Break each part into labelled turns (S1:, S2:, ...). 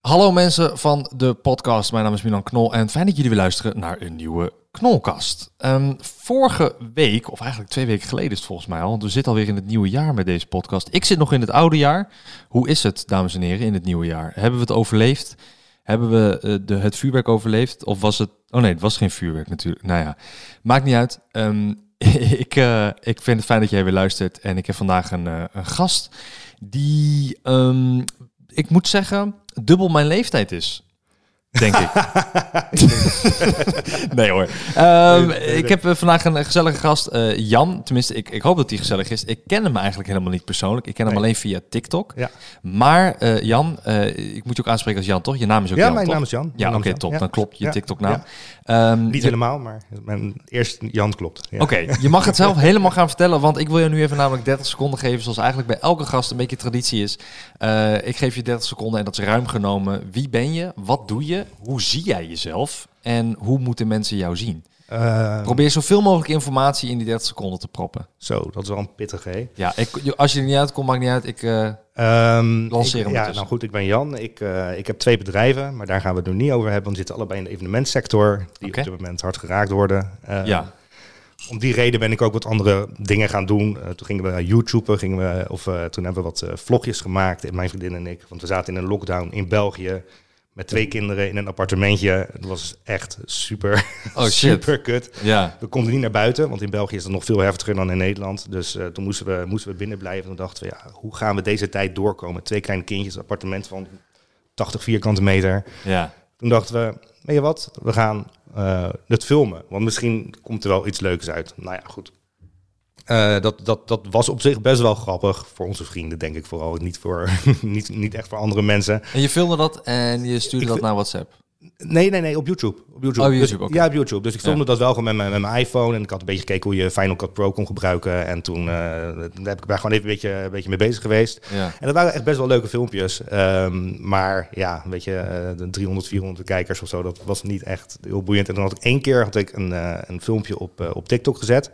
S1: Hallo mensen van de podcast. Mijn naam is Milan Knol en fijn dat jullie weer luisteren naar een nieuwe Knolkast. Ehm, vorige week, of eigenlijk twee weken geleden is het volgens mij al, want we zitten alweer in het nieuwe jaar met deze podcast. Ik zit nog in het oude jaar. Hoe is het, dames en heren, in het nieuwe jaar? Hebben we het overleefd? Hebben we eh, de, het vuurwerk overleefd? Of was het... Oh nee, het was geen vuurwerk natuurlijk. Nou ja, maakt niet uit. Ehm, ik, eh, ik vind het fijn dat jij weer luistert. En ik heb vandaag een, eh, een gast die, ehm, ik moet zeggen, dubbel mijn leeftijd is. Denk ik. nee hoor. Ehm,
S2: Nee, nee,
S1: ik heb eh, vandaag een gezellige gast, eh, Jan. Tenminste, ik, ik hoop dat hij gezellig is. Ik ken hem eigenlijk helemaal niet persoonlijk. Ik ken hem alleen via TikTok.
S2: Ja.
S1: Maar eh, Jan, ik moet je ook aanspreken als Jan, toch? Je naam is ook
S2: Ja,
S1: Jan,
S2: mijn naam is Jan.
S1: Ja, oké, top.
S2: Ja.
S1: Dan klopt je. TikTok-naam. Ehm,
S2: Niet helemaal, maar mijn eerste Jan klopt. Ja.
S1: Oké, je mag het zelf helemaal gaan vertellen, want ik wil je nu even namelijk 30 seconden geven, zoals eigenlijk bij elke gast een beetje traditie is. Ik geef je 30 seconden en dat is ruim genomen. Wie ben je? Wat doe je? Hoe zie jij jezelf? En hoe moeten mensen jou zien?
S2: Eh,
S1: Probeer zoveel mogelijk informatie in die 30 seconden te proppen.
S2: Zo, dat is wel een pittige. hè?
S1: Ja, ik, als je er niet uitkomt, maakt niet uit. Ik, eh,
S2: Ehm,
S1: Lanceer
S2: ik-
S1: hem
S2: Ja, nou goed, ik ben Jan. Ik, eh, ik heb twee bedrijven, maar daar gaan we het nu niet over hebben. Want we zitten allebei in de evenementsector, die op dit moment hard geraakt worden. Eh,
S1: ja,
S2: Om die reden ben ik ook wat andere dingen gaan doen. Eh, toen gingen we YouTuben, gingen we, of toen hebben we wat vlogjes gemaakt, mijn vriendin en ik. Want we zaten in een lockdown in België met twee kinderen in een appartementje. Het was echt super,
S1: Oh, shit.
S2: super kut.
S1: ja.
S2: We konden niet naar buiten, want in België is het nog veel heftiger dan in Nederland. Dus eh, toen moesten we, moesten we binnen blijven. Toen dachten we, ja, hoe gaan we deze tijd doorkomen? Twee kleine kindjes, appartement van 80 vierkante meter.
S1: ja.
S2: Toen dachten we, weet je wat, we gaan eh, het filmen. Want misschien komt er wel iets leuks uit. Nou ja, goed. Eh, dat, dat, dat was op zich best wel grappig voor onze vrienden, denk ik vooral. Niet, voor, niet, niet echt voor andere mensen.
S1: En je filmde dat en je stuurde
S2: Ik
S1: dat naar WhatsApp.
S2: Nee, nee, nee, op YouTube. Op YouTube.
S1: Oh,
S2: Dus-. Ja, op YouTube. Dus ik filmde
S1: Ja.
S2: dat wel gewoon met mijn, met mijn iPhone. En ik had een beetje gekeken hoe je Final Cut Pro kon gebruiken. En toen eh, daar heb ik daar gewoon even een beetje, een beetje mee bezig geweest.
S1: Ja.
S2: En dat waren echt best wel leuke filmpjes. Ehm, maar ja, weet je, eh, de 300, 400 kijkers of zo, dat was niet echt heel boeiend. En dan had ik één keer had ik een, eh, een filmpje op, op TikTok gezet.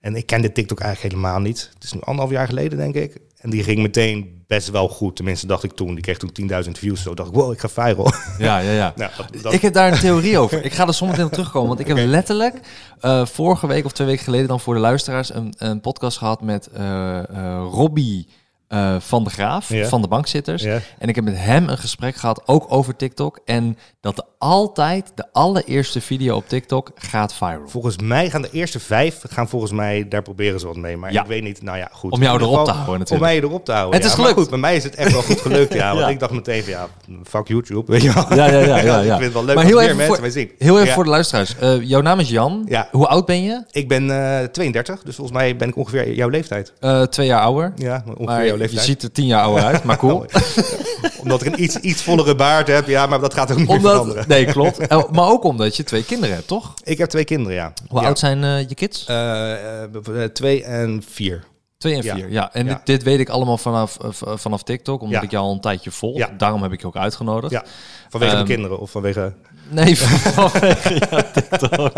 S2: En ik kende TikTok eigenlijk helemaal niet. Het is nu anderhalf jaar geleden, denk ik. En die ging meteen best wel goed. Tenminste, dacht ik toen. Die kreeg toen 10.000 views. Zo dacht ik, wow, ik ga viral.
S1: Ja, ja, ja.
S2: nou, dat, dat-
S1: Ik heb daar een theorie over. Ik ga er zometeen op terugkomen. Want ik heb letterlijk eh, vorige week of twee weken geleden dan voor de luisteraars een, een podcast gehad met eh eh, Robbie eh, van de Graaf
S2: Ja.
S1: van de bankzitters.
S2: Ja.
S1: En ik heb met hem een gesprek gehad, ook over TikTok. En dat altijd de allereerste video op TikTok gaat viral.
S2: Volgens mij gaan de eerste vijf, gaan volgens mij, daar proberen ze wat mee. Maar
S1: Ja.
S2: ik weet niet, nou ja, goed.
S1: Om jou erop te houden natuurlijk.
S2: Om mij erop te houden,
S1: Het is
S2: Maar
S1: gelukt.
S2: goed, bij mij is het echt wel goed gelukt, ja. Want ik dacht meteen van, ja, fuck YouTube, weet je wel.
S1: Ja, ja, ja, ja,
S2: ik vind het wel leuk
S1: Maar heel
S2: meer
S1: even
S2: mensen
S1: voor-
S2: mij zien.
S1: Heel even voor de luisteraars. Eh, jouw naam is Jan.
S2: Ja.
S1: Hoe oud ben je?
S2: Ik ben eh 32, dus volgens mij ben ik ongeveer jouw leeftijd.
S1: Eh, twee jaar ouder.
S2: Ja, ongeveer Jouw
S1: je
S2: leeftijd.
S1: ziet er tien jaar ouder uit, maar cool.
S2: Omdat ik een iets, iets vollere baard heb, ja, maar dat gaat ook niet meer veranderen.
S1: Omdat, nee, klopt. Maar ook omdat je twee kinderen hebt, toch?
S2: Ik heb twee kinderen, ja.
S1: Hoe
S2: ja.
S1: oud zijn eh, je kids?
S2: Eh, eh, twee en vier.
S1: Twee en vier, ja. En
S2: Ja.
S1: Dit, dit weet ik allemaal vanaf, vanaf TikTok, omdat
S2: Ja.
S1: ik jou al een tijdje volg.
S2: Ja.
S1: Daarom heb ik je ook uitgenodigd.
S2: Ja, vanwege
S1: Ehm,
S2: de kinderen of vanwege...
S1: Nee, vanwege TikTok.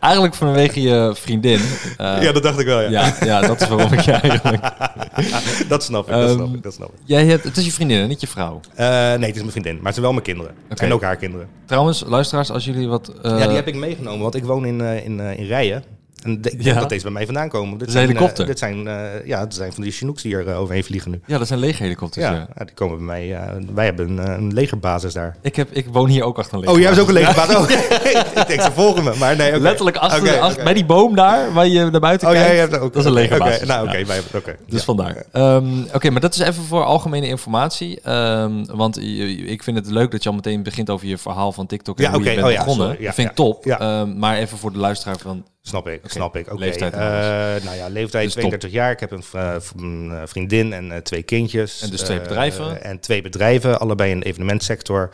S1: Eigenlijk vanwege je vriendin. Eh,
S2: ja, dat dacht ik wel, ja.
S1: ja, ja, dat is waarom ik je eigenlijk...
S2: dat snap ik, dat snap
S1: Ehm,
S2: ik, dat snap ik.
S1: Jij hebt, het is je vriendin, niet je vrouw.
S2: Eh, nee, het is mijn vriendin, maar het zijn wel mijn kinderen. En ook haar kinderen.
S1: Trouwens, luisteraars, als jullie wat... eh,
S2: ja, die heb ik meegenomen, want ik woon in, eh, in, eh, in Rijen. En ik denk
S1: Ja.
S2: dat deze bij mij vandaan komen. Dit zijn, eh,
S1: helikopter.
S2: dit zijn, eh, ja, dit zijn van die Chinooks die er eh, overheen vliegen nu.
S1: Ja, dat zijn legerhelikopters, ja.
S2: ja, ja, die komen bij mij. wij hebben een, een legerbasis daar.
S1: Ik, heb, ik woon hier ook achter een
S2: Oh, jij hebt ook een
S1: legerbasis.
S2: legerbasis? Oh, ik denk, ze volgen me. Maar nee.
S1: Letterlijk achter, bij die boom daar, waar je naar buiten
S2: Oh,
S1: kijkt.
S2: jij hebt ook.
S1: Dat is een legerbasis.
S2: oké, Nou, oké,
S1: Ja.
S2: oké.
S1: Dus
S2: Ja.
S1: vandaar. Ehm, Oké, maar dat is even voor algemene informatie. Ehm, want je- ik vind het leuk dat je al meteen begint over je verhaal van TikTok en
S2: Ja,
S1: hoe je
S2: oké.
S1: bent
S2: Oh ja,
S1: begonnen.
S2: sorry. Ja,
S1: dat vind ik
S2: ja.
S1: top.
S2: Ja.
S1: Ehm, maar even voor de luisteraar van...
S2: Snap ik, snap ik. Oké.
S1: Leeftijd
S2: Eh, nou ja, leeftijd
S1: Dus top.
S2: 32 jaar. Ik heb een, eh, vriendin en eh, twee kindjes.
S1: En dus twee bedrijven?
S2: en twee bedrijven, allebei in de evenementsector.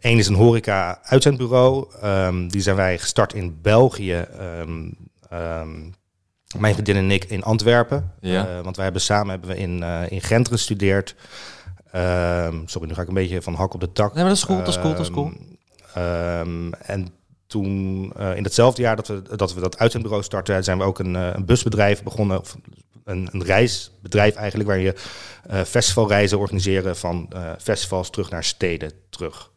S2: Eén is een horeca-uitzendbureau. Ehm, die zijn wij gestart in België. Ehm, ehm, mijn vriendin en ik in Antwerpen.
S1: Ja.
S2: Want wij hebben samen hebben we in, in Gent gestudeerd. Sorry, nu ga ik een beetje van hak op de tak.
S1: Nee, maar dat is cool, dat is cool, dat is cool.
S2: En toen, eh, in hetzelfde jaar dat we dat, we dat uitzendbureau starten, zijn we ook een, eh, een busbedrijf begonnen. Of een, een reisbedrijf eigenlijk, waar je eh, festivalreizen organiseren van festivals terug naar steden terug.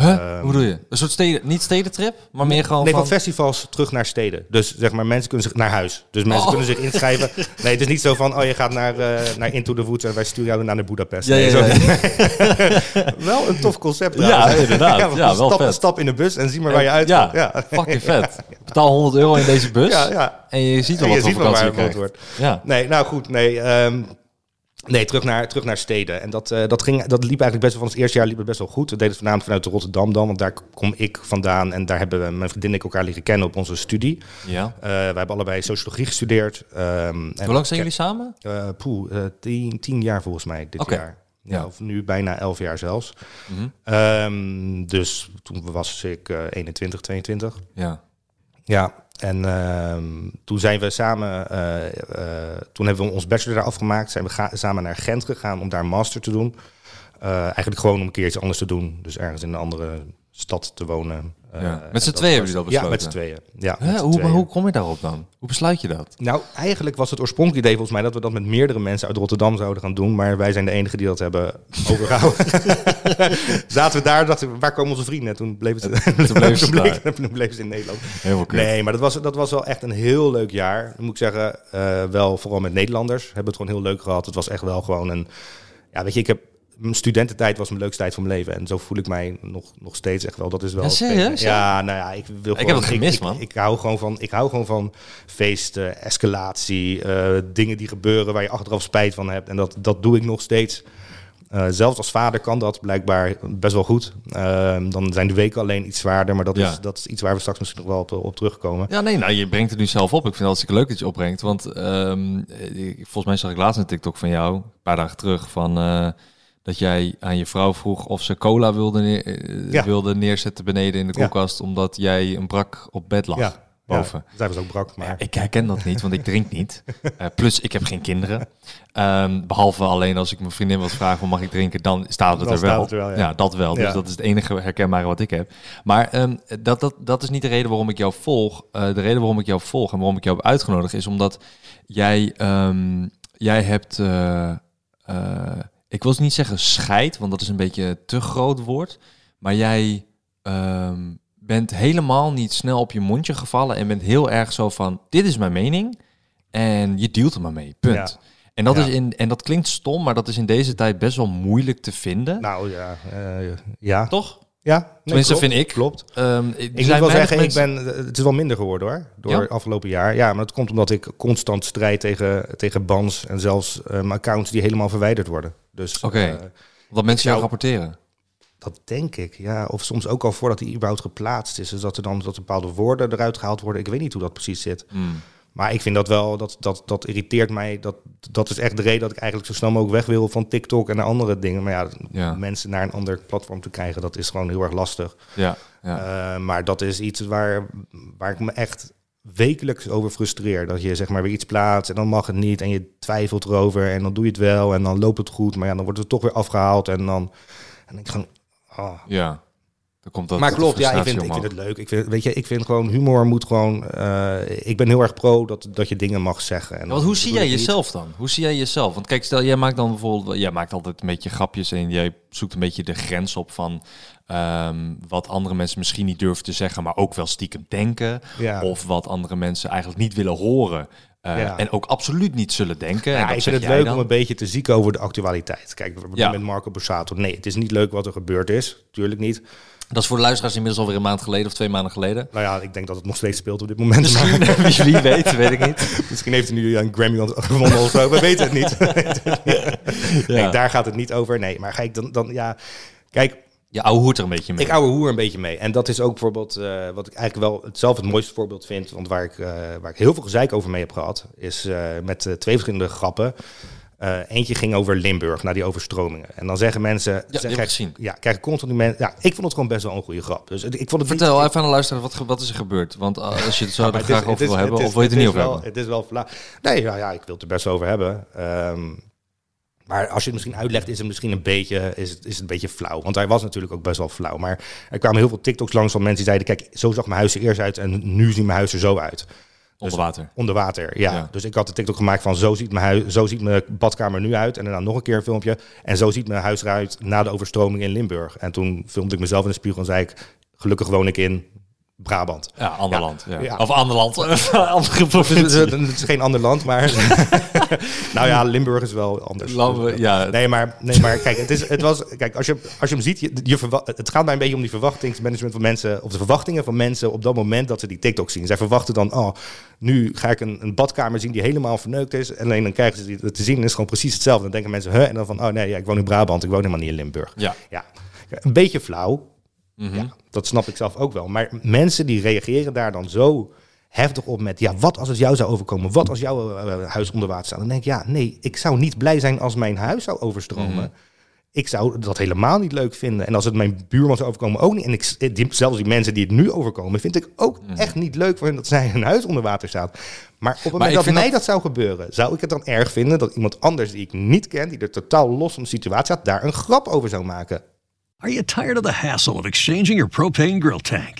S1: Huh?
S2: Ehm,
S1: Hoe bedoel je? Een soort steden, niet stedentrip, maar meer gewoon
S2: nee,
S1: van...
S2: van festivals terug naar steden. Dus zeg maar, mensen kunnen zich naar huis. Dus mensen
S1: Oh.
S2: kunnen zich inschrijven. Nee, het is niet zo van, oh, je gaat naar, eh, naar Into the Woods en wij sturen jou naar naar Budapest.
S1: Ja,
S2: Nee,
S1: ja,
S2: wel een tof concept.
S1: Ja, inderdaad. Ja, wel
S2: stap,
S1: vet.
S2: stap in de bus en zie maar waar je uit
S1: ja,
S2: Ja.
S1: fucking vet. Betaal 100 euro in deze bus
S2: Ja, ja.
S1: en je ziet
S2: En
S1: wat
S2: je ziet wel waar het wordt.
S1: Ja.
S2: Nee, nou goed, nee. ehm, nee, terug naar, terug naar steden. En dat, eh, dat, ging, dat liep eigenlijk best wel, van het eerste jaar liep het best wel goed. We deden het voornamelijk vanuit Rotterdam dan, want daar kom ik vandaan. En daar hebben we, mijn vriendin en ik elkaar leren kennen op onze studie.
S1: ja.
S2: Eh, wij hebben allebei sociologie gestudeerd. ehm, en
S1: Hoe lang zijn jullie samen?
S2: Uh, poeh, eh, tien, tien jaar volgens mij dit jaar. Ja,
S1: Ja.
S2: Of nu bijna elf jaar zelfs.
S1: Mhm.
S2: Ehm, dus toen was ik eh 21, 22.
S1: Ja.
S2: Ja, en ehm, toen zijn we samen, eh, eh, toen hebben we ons bachelor daar afgemaakt. Zijn we samen naar Gent gegaan om daar master te doen. Eh, eigenlijk gewoon om een keer iets anders te doen. Dus ergens in een andere stad te wonen. Eh,
S1: Ja. Met
S2: en
S1: z'n tweeën hebben jullie dat
S2: Ja, met
S1: besloten?
S2: z'n tweeën. Ja, met
S1: hoe,
S2: tweeën.
S1: hoe kom je daarop dan? Hoe besluit je dat?
S2: Nou, eigenlijk was het oorspronkelijk idee volgens mij dat we dat met meerdere mensen uit Rotterdam zouden gaan doen. Maar wij zijn de enigen die dat hebben overgehouden. Zaten we daar, dachten we, waar komen onze vrienden? En toen bleven ze,
S1: Toen bleven ze
S2: toen ze in Nederland.
S1: Heel.
S2: Nee, maar dat was, dat was wel echt een heel leuk jaar. Dan moet ik zeggen, eh, wel vooral met Nederlanders. Hebben het gewoon heel leuk gehad. Het was echt wel gewoon een... Ja, weet je, ik heb... Mijn studententijd was mijn leukste tijd van mijn leven. En zo voel ik mij nog, nog steeds echt wel. Dat is wel...
S1: Ja, serieus,
S2: Ja, nou ja, ik wil
S1: heb
S2: gewoon...
S1: het gemist,
S2: ik,
S1: man.
S2: Ik, ik hou gewoon van, ik hou gewoon van feesten, escalatie, eh, dingen die gebeuren waar je achteraf spijt van hebt. En dat, dat doe ik nog steeds. Eh, zelfs als vader kan dat blijkbaar best wel goed. Ehm, dan zijn de weken alleen iets zwaarder, maar dat,
S1: Ja.
S2: is, dat is iets waar we straks misschien nog wel op, op terugkomen.
S1: Ja, nee, nou, je brengt het nu zelf op. Ik vind het hartstikke leuk dat je opbrengt. Want ehm, ik- volgens mij zag ik laatst een TikTok van jou, een paar dagen terug, van eh, dat jij aan je vrouw vroeg of ze cola wilde, neer- eh,
S2: Ja.
S1: wilde neerzetten beneden in de
S2: Ja.
S1: koelkast, omdat jij een brak op bed lag.
S2: Ja,
S1: boven.
S2: Ja, zij was ook brak, maar...
S1: Ik herken dat niet, want ik drink niet. Eh, plus, ik heb geen kinderen. Ehm, behalve alleen als ik mijn vriendin wat vraag, van mag ik drinken, dan staat het
S2: Dan
S1: er wel.
S2: staat het er wel, ja.
S1: dat wel. Dus dat is het enige herkenbare wat ik heb. Maar ehm, dat, dat, dat is niet de reden waarom ik jou volg. Eh, de reden waarom ik jou volg en waarom ik jou heb uitgenodigd, is omdat jij, ehm, jij hebt... ik wil niet zeggen scheid, want dat is een beetje te groot woord. Maar jij ehm, bent helemaal niet snel op je mondje gevallen en bent heel erg zo van: dit is mijn mening en je dealt er maar mee. Punt.
S2: Ja.
S1: En, dat
S2: Ja.
S1: is in, en dat klinkt stom, maar dat is in deze tijd best wel moeilijk te vinden.
S2: Nou ja, eh, ja.
S1: Toch?
S2: Ja, nee,
S1: Tenminste,
S2: klopt,
S1: vind ik.
S2: Klopt.
S1: Ehm,
S2: Ik moet wel zeggen,
S1: mensen-
S2: ik ben, het is wel minder geworden hoor, door
S1: Ja?
S2: het afgelopen jaar. Ja, maar dat komt omdat ik constant strijd tegen, tegen bans en zelfs ehm, accounts die helemaal verwijderd worden. Dus
S1: Oké.
S2: eh,
S1: Dat mensen jou rapporteren.
S2: dat denk ik, ja. Of soms ook al voordat die überhaupt geplaatst is. Dus dat er dan dat bepaalde woorden eruit gehaald worden. Ik weet niet hoe dat precies zit.
S1: Hmm.
S2: Maar ik vind dat wel, dat, dat, dat irriteert mij. Dat, dat is echt de reden dat ik eigenlijk zo snel mogelijk weg wil van TikTok en naar andere dingen. Maar ja,
S1: Ja.
S2: mensen naar een ander platform te krijgen, dat is gewoon heel erg lastig.
S1: Ja, ja.
S2: Eh, maar dat is iets waar, waar ik me echt wekelijks over frustreer. Dat je zeg maar weer iets plaatst en dan mag het niet en je twijfelt erover en dan doe je het wel en dan loopt het goed. Maar ja, dan wordt het toch weer afgehaald en dan... En ik gewoon... ah.
S1: ja. Dan komt dat
S2: maar klopt, ja, ik vind, ik vind het leuk. Ik vind, weet je, ik vind gewoon humor moet gewoon... eh, ik ben heel erg pro dat, dat je dingen mag zeggen. En
S1: Ja, want hoe zie jij
S2: niet-
S1: jezelf dan? Hoe zie jij jezelf? Want kijk, stel jij maakt dan bijvoorbeeld, jij maakt altijd een beetje grapjes en jij zoekt een beetje de grens op van ehm, wat andere mensen misschien niet durven te zeggen, maar ook wel stiekem denken.
S2: Ja.
S1: Of wat andere mensen eigenlijk niet willen horen. eh,
S2: Ja.
S1: En ook absoluut niet zullen denken. en
S2: Ja,
S1: dat
S2: ik vind het leuk
S1: dan.
S2: om een beetje te zieken over de actualiteit. Kijk, we
S1: Ja.
S2: met Marco Borsato. Nee, het is niet leuk wat er gebeurd is. Tuurlijk niet.
S1: Dat is voor de luisteraars inmiddels alweer een maand geleden of twee maanden geleden.
S2: Nou ja, ik denk dat het nog steeds speelt op dit moment.
S1: Misschien,
S2: Maar
S1: wie, weet, weet ik niet.
S2: misschien heeft hij nu een Grammy gewonnen of zo. We weten het niet. Nee, daar gaat het niet over. Nee, maar ga ik dan, dan ja... Kijk,
S1: Je ouwe hoert er een beetje mee.
S2: Ik ouwe hoer een beetje mee. En dat is ook bijvoorbeeld eh, wat ik eigenlijk wel zelf het mooiste voorbeeld vind. Want waar ik, eh, waar ik heel veel gezeik over mee heb gehad, is eh, met twee verschillende grappen. Eh, eentje ging over Limburg, naar die overstromingen. En dan zeggen mensen...
S1: heb ik
S2: krijg-. Ja, krijgen mensen... Ja, ik vond het gewoon best wel een goede grap. Dus ik vond het niet-
S1: Vertel even aan de luisteraar, wat, wat is er gebeurd? Want uh, als je het zo
S2: Ja,
S1: er graag
S2: is-
S1: over wil hebben, of wil je het er niet over
S2: wel-
S1: hebben?
S2: Het is wel flauw. Nee, ja, ja, ik wil het er best over hebben. Ehm, maar als je het misschien uitlegt, is het misschien een beetje, is het, is het een beetje flauw. Want hij was natuurlijk ook best wel flauw. Maar er kwamen heel veel TikToks langs van mensen die zeiden... kijk, zo zag mijn huis er eerst uit en nu ziet mijn huis er zo uit.
S1: Onder water.
S2: Onder water, ja.
S1: Ja.
S2: Dus ik had de TikTok gemaakt van zo ziet, mijn huis, zo ziet mijn badkamer nu uit. En daarna nog een keer een filmpje. En zo ziet mijn huis eruit na de overstroming in Limburg. En toen filmde ik mezelf in de spiegel en zei ik... gelukkig woon ik in Brabant.
S1: Ja, ander
S2: Ja.
S1: land. Ja. Of ander land. Andere
S2: Dus het,
S1: provincie.
S2: het is geen ander land, maar... nou ja, Limburg is wel anders.
S1: Ja.
S2: Nee, maar, nee, maar kijk, het, is, het was, kijk als, je, als je hem ziet, je, het gaat mij een beetje om die verwachtingsmanagement van mensen, of de verwachtingen van mensen op dat moment dat ze die TikTok zien. Zij verwachten dan, oh, nu ga ik een, een badkamer zien die helemaal verneukt is. En alleen dan krijgen ze die te zien en is gewoon precies hetzelfde. Dan denken mensen, huh? En dan van, oh nee, ja, ik woon in Brabant, ik woon helemaal niet in Limburg.
S1: Ja.
S2: Ja, een beetje flauw,
S1: Mhm.
S2: ja, dat snap ik zelf ook wel. Maar mensen die reageren daar dan zo heftig op met... ja, wat als het jou zou overkomen? Wat als jouw eh, huis onder water staat? Dan denk ik, ja, nee, ik zou niet blij zijn als mijn huis zou overstromen.
S1: Mhm.
S2: Ik zou dat helemaal niet leuk vinden. En als het mijn buurman zou overkomen, ook niet. En ik, die, zelfs die mensen die het nu overkomen, vind ik ook echt niet leuk voor hen dat zij hun huis onder water staat. Maar op het moment dat mij
S1: dat-
S2: dat... zou gebeuren, zou ik het dan erg vinden dat iemand anders die ik niet ken, die er totaal los van de situatie staat, daar een grap over zou maken?
S3: Are you tired of the hassle of exchanging your propane grill tank?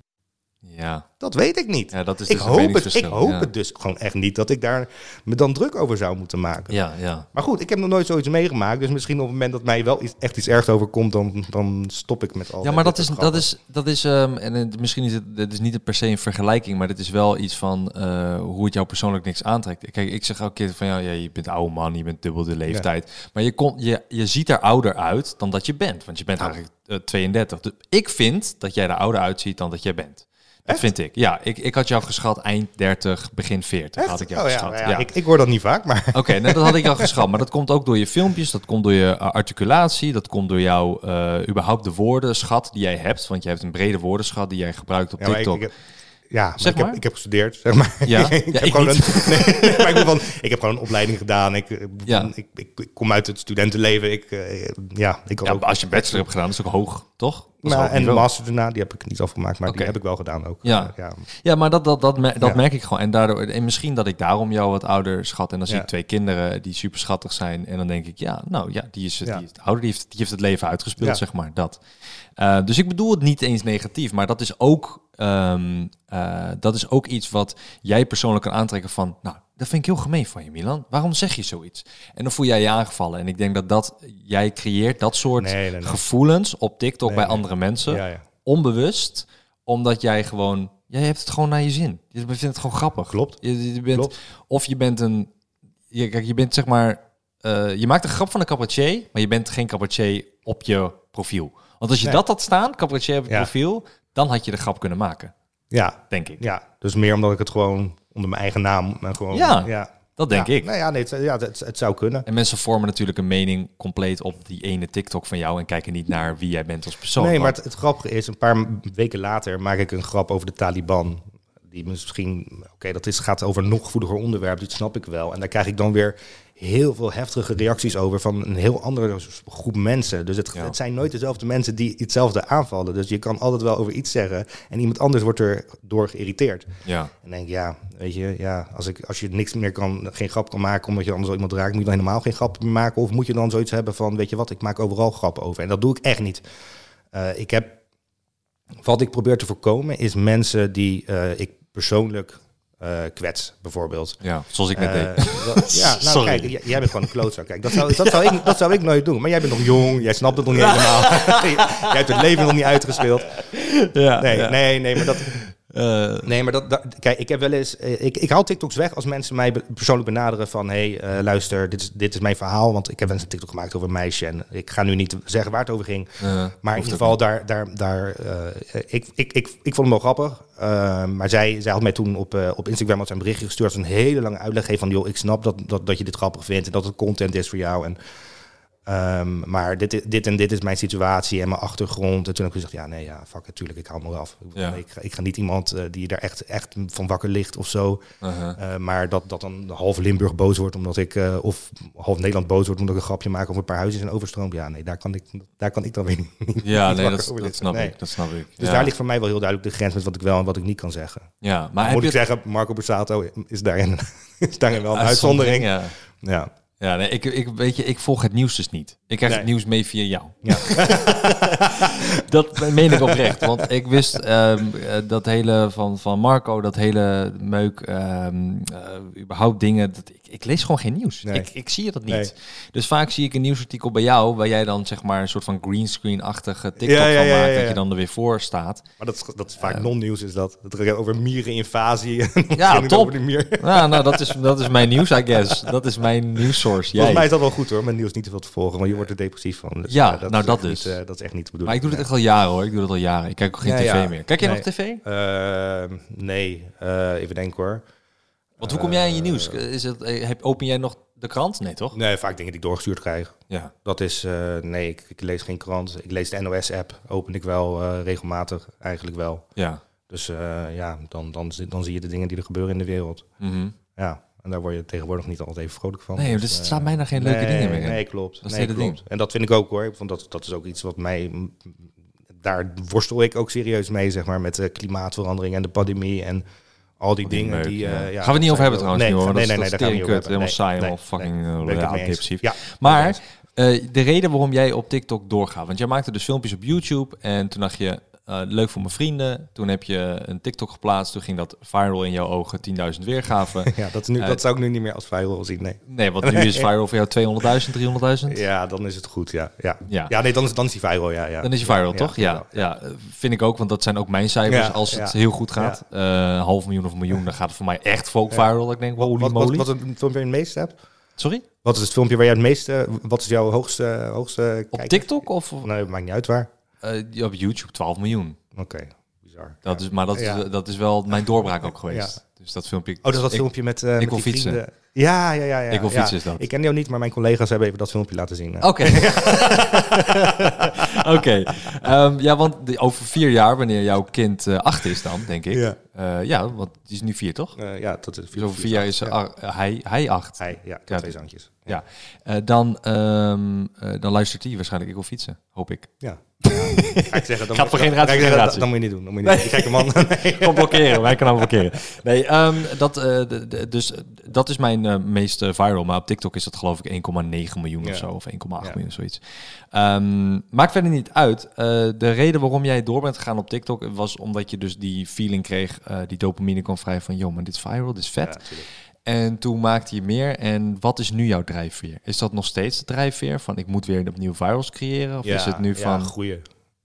S1: Ja.
S2: Dat weet ik niet.
S1: Ja, dat is
S2: ik
S1: dus een
S2: hoop, het, ik hoop
S1: ja.
S2: het dus gewoon echt niet dat ik daar me dan druk over zou moeten maken.
S1: Ja, ja.
S2: Maar goed, ik heb nog nooit zoiets meegemaakt. Dus misschien op het moment dat mij wel iets, echt iets ergs overkomt, dan, dan stop ik met al.
S1: Ja, maar dat is, dat is, dat is ehm, en het, misschien is het, het is niet per se een vergelijking, maar het is wel iets van eh, hoe het jou persoonlijk niks aantrekt. Kijk, ik zeg elke keer van ja, ja je bent oude man, je bent dubbel de leeftijd, maar je, komt je, je ziet er ouder uit dan dat je bent, want je bent eigenlijk eh, 32. Dus ik vind dat jij er ouder uitziet dan dat jij bent. Dat vind ik. Ja, ik, ik had jou geschat eind 30, begin 40
S2: Echt?
S1: had ik jou
S2: oh,
S1: geschat.
S2: ja,
S1: ja.
S2: Ik, ik hoor dat niet vaak, maar.
S1: Oké, nou, dat had ik al geschat. Maar dat komt ook door je filmpjes, dat komt door je uh, articulatie, dat komt door jouw uh, überhaupt de woordenschat die jij hebt. Want je hebt een brede woordenschat die jij gebruikt op
S2: ik-
S1: TikTok.
S2: ik heb- ja, maar
S1: Zeg
S2: ik, heb, ik heb gestudeerd, zeg maar.
S1: Ja?
S2: ik,
S1: Ja,
S2: heb
S1: ik
S2: gewoon een, nee, maar ik, bedoel van, ik heb gewoon een opleiding gedaan. Ik, eh,
S1: Ja.
S2: ik, ik, ik kom uit het studentenleven. Ik, eh, ja, ik
S1: ja, als je bachelor hebt gedaan, dat is ook hoog, toch?
S2: Nou, en de master daarna, die heb ik niet afgemaakt, maar die heb ik wel gedaan ook.
S1: Ja.
S2: Ja.
S1: Ja, maar dat, dat, dat, dat
S2: Ja.
S1: merk ik gewoon. En, daardoor, en misschien dat ik daarom jou wat ouder schat. En dan zie ik twee kinderen die super schattig zijn. En dan denk ik, ja, nou ja, die is,
S2: Ja.
S1: die is ouder, die heeft, die heeft het leven uitgespeeld, zeg maar. Dat. Eh, dus ik bedoel het niet eens negatief, maar dat is ook, ehm, eh, dat is ook iets wat jij persoonlijk kan aantrekken van, nou, dat vind ik heel gemeen van je, Milan. Waarom zeg je zoiets? En dan voel jij je aangevallen. En ik denk dat dat, jij creëert dat soort
S2: Nee, nee, nee.
S1: gevoelens op TikTok bij andere mensen
S2: Ja, ja.
S1: onbewust, omdat jij gewoon, jij hebt het gewoon naar je zin. Je vindt het gewoon grappig.
S2: Klopt.
S1: Je, je bent,
S2: Klopt.
S1: Of je bent een, je, kijk, je bent zeg maar, eh, je maakt een grap van een cabaretier, maar je bent geen cabaretier op je profiel. Want als je dat had staan, cabaretier op je
S2: Ja.
S1: profiel, dan had je de grap kunnen maken,
S2: Ja,
S1: denk ik.
S2: ja, dus meer omdat ik het gewoon onder mijn eigen naam en gewoon.
S1: Ja,
S2: ja.
S1: Dat denk
S2: Ja.
S1: ik.
S2: Nou ja, nee, het, ja, het, het zou kunnen.
S1: En mensen vormen natuurlijk een mening compleet op die ene TikTok van jou en kijken niet naar wie jij bent als persoon.
S2: nee, maar het, het grappige is, een paar weken later maak ik een grap over de Taliban. Die misschien, oké, dat is, gaat over een nog gevoeliger onderwerp, dit snap ik wel. En daar krijg ik dan weer heel veel heftige reacties over van een heel andere groep mensen. Dus het,
S1: Ja.
S2: het zijn nooit dezelfde mensen die hetzelfde aanvallen. Dus je kan altijd wel over iets zeggen en iemand anders wordt er door geïrriteerd.
S1: ja.
S2: En denk ja, weet je, ja, als, ik, als je niks meer kan, geen grap kan maken omdat je anders iemand raakt, moet je dan helemaal geen grap meer maken? Of moet je dan zoiets hebben van, weet je wat, ik maak overal grappen over. En dat doe ik echt niet. Eh, ik heb, wat ik probeer te voorkomen, is mensen die eh, ik persoonlijk eh, kwets, bijvoorbeeld.
S1: Ja, zoals ik net
S2: Eh,
S1: deed.
S2: dat- ja, nou
S1: Sorry.
S2: kijk, jij bent gewoon een klootzak. Kijk, dat zou, dat, zou ik, dat zou ik nooit doen. Maar jij bent nog jong, jij snapt het nog niet helemaal. jij hebt het leven nog niet uitgespeeld.
S1: Ja,
S2: Nee, nee, nee, maar dat...
S1: Eh,
S2: Nee, maar dat, dat- kijk, ik heb wel eens. eh, Ik, ik haal TikToks weg als mensen mij persoonlijk benaderen van: hé, hey, eh, luister, dit is, dit is mijn verhaal. Want ik heb eens een TikTok gemaakt over een meisje. En ik ga nu niet zeggen waar het over ging. Maar in ieder geval, daar, daar, daar, ik, ik, ik, ik vond hem wel grappig. Maar zij, zij had mij toen op, op Instagram had zij een berichtje gestuurd. Een hele lange uitleg gegeven van, joh, ik snap dat, dat, dat je dit grappig vindt en dat het content is voor jou. En, ehm, maar dit, dit en dit is mijn situatie en mijn achtergrond. En toen heb ik gezegd, ja, nee, ja, fuck, natuurlijk, ik hou me af. Ik,
S1: Ja.
S2: ik, ga, ik ga niet iemand eh, die daar echt, echt van wakker ligt of zo.
S1: uh-huh.
S2: Eh, maar dat, dat dan half Limburg boos wordt omdat ik, eh, of half Nederland boos wordt omdat ik een grapje maak over een paar huizen in overstroom. Ja, nee, daar kan ik, daar kan ik dan weer niet.
S1: Ja,
S2: niet
S1: nee, dat, snap
S2: Nee.
S1: ik. Dat snap ik.
S2: Dus
S1: ja.
S2: daar ligt voor mij wel heel duidelijk de grens met wat ik wel en wat ik niet kan zeggen.
S1: Ja, maar
S2: Moet ik zeggen, Marco Borsato is daarin, is daarin wel een
S1: Uitzondering,
S2: uitzondering.
S1: Ja.
S2: Ja.
S1: Nee, ik, ik, weet je, ik volg het nieuws dus niet. Ik krijg het nieuws mee via jou.
S2: Ja.
S1: dat meen ik oprecht. Want ik wist ehm, eh, dat hele van, van Marco, dat hele meuk, ehm, eh, überhaupt dingen. Dat, ik, ik lees gewoon geen nieuws.
S2: Nee.
S1: Ik, ik zie dat niet.
S2: Nee.
S1: Dus vaak zie ik een nieuwsartikel bij jou, waar jij dan zeg maar een soort van greenscreen-achtige TikTok
S2: Ja, ja,
S1: van maakt, dat je dan er weer voor staat.
S2: Maar dat is, dat is vaak non-nieuws, is dat. Dat gaat over miereninvasie. en
S1: Ja, top.
S2: over mier.
S1: Ja, nou, dat is, dat is mijn nieuws, I guess. Dat is mijn
S2: Volgens mij is dat wel goed hoor, met nieuws niet te veel te volgen, want je wordt er depressief van. Dus,
S1: Ja,
S2: eh,
S1: nou,
S2: is
S1: dat dus.
S2: Niet, eh, dat is echt niet bedoeling.
S1: Maar ik doe dit echt al jaren hoor. Ik doe dat al jaren. Ik kijk ook geen tv meer. Kijk jij
S2: Nee.
S1: nog tv?
S2: Eh, nee, even denken hoor.
S1: Want hoe kom jij in je nieuws? Is het, heb, open jij nog de krant? Nee, toch?
S2: Nee, vaak dingen die ik doorgestuurd krijg.
S1: Ja.
S2: Dat is, nee, ik, ik lees geen krant. Ik lees de NOS-app, open ik wel regelmatig, eigenlijk wel.
S1: Ja.
S2: Dus ja, dan, dan, dan zie je de dingen die er gebeuren in de wereld.
S1: Mhm.
S2: Ja, en daar word je tegenwoordig niet altijd even vrolijk van.
S1: Nee, dus er staan bijna geen leuke
S2: nee,
S1: dingen meer in.
S2: Nee, klopt.
S1: Dat
S2: nee,
S1: het
S2: klopt. En dat vind ik ook hoor. Want dat, dat is ook iets wat mij... Daar worstel ik ook serieus mee, zeg maar, met de klimaatverandering en de pandemie en al die
S1: Die
S2: dingen.
S1: meuk,
S2: die,
S1: ja.
S2: eh,
S1: Gaan we het
S2: dat
S1: niet over hebben trouwens,
S2: nee,
S1: hoor.
S2: Nee,
S1: Dat
S2: nee, nee,
S1: dat
S2: daar
S1: is
S2: gaan we niet over
S1: terinkkut,
S2: hebben.
S1: helemaal
S2: Nee,
S1: saai,
S2: nee,
S1: helemaal fucking,
S2: nee, het eens.
S1: depressief.
S2: Ja,
S1: Maar eh, de reden waarom jij op TikTok doorgaat, want jij maakte dus filmpjes op YouTube en toen dacht je, eh, leuk voor mijn vrienden. Toen heb je een TikTok geplaatst, toen ging dat viral in jouw ogen, 10.000 weergaven.
S2: Ja, dat, is nu,
S1: Eh,
S2: dat zou ik nu niet meer als viral zien, nee.
S1: Nee, want nu is viral voor jou 200.000, 300.000.
S2: Ja, dan is het goed, ja. Ja,
S1: Ja.
S2: ja. nee, dan is, dan is die viral, ja. ja.
S1: Dan is je viral,
S2: Ja,
S1: toch? Ja, ja, vind ik ook, want dat zijn ook mijn cijfers. Als het heel goed gaat, Eh, half miljoen of miljoen, dan gaat het voor mij echt folk viral. Ik denk,
S2: Wat, wat, wat is het filmpje je het meeste hebt?
S1: Sorry?
S2: Wat is het filmpje waar jij het meeste... Wat is jouw hoogste... hoogste
S1: Op
S2: kijker?
S1: TikTok of,
S2: Nee, maakt niet uit waar.
S1: Eh, op YouTube 12 miljoen?
S2: Oké, bizar.
S1: Dat
S2: Ja.
S1: is, maar dat,
S2: Ja.
S1: is, dat is wel mijn doorbraak ook geweest. Dus dat filmpje...
S2: Oh, dat is dat
S1: ik-
S2: filmpje met, eh met
S1: wil
S2: die
S1: fietsen.
S2: vrienden. Ja, ja, ja, ja.
S1: Ik wil fietsen is dat.
S2: Ik ken jou niet, maar mijn collega's hebben even dat filmpje laten zien.
S1: Oké. Oké. Ehm, ja, want over vier jaar, wanneer jouw kind eh, acht is dan, denk ik.
S2: Ja.
S1: Ja, ja want die is nu vier, toch?
S2: Eh, ja, dat is
S1: Dus over vier jaar is
S2: ja.
S1: hij, hij acht.
S2: Hij, ja, ik heb twee zoontjes.
S1: Ja. Eh, dan, eh, dan luistert hij waarschijnlijk Ik wil fietsen, hoop ik.
S2: Ja. Ga ik zeggen, dan
S1: Gaat
S2: moet-
S1: generatie tot
S2: zeggen,
S1: generatie.
S2: Dat, dat moet je niet doen. Dat moet je niet doen. Die gekke man. Nee.
S1: Gewoon blokkeren, wij kunnen hem blokkeren. Nee, ehm, dat, eh, dus, eh, dat is mijn eh, meest eh, viral. Maar op TikTok is dat geloof ik 1,9 miljoen of zo. Of 1,8
S2: Ja.
S1: miljoen, zoiets. Ehm, maakt verder niet uit. Eh, de reden waarom jij door bent gegaan op TikTok... was omdat je dus die feeling kreeg... die dopamine kwam vrij van... joh, maar dit is viral, dit is vet. En toen maakte je meer. En wat is nu jouw drijfveer? Is dat nog steeds de drijfveer van... ik moet weer opnieuw virals creëren? Of
S2: Ja,
S1: is het nu
S2: ja,
S1: van...
S2: goeie.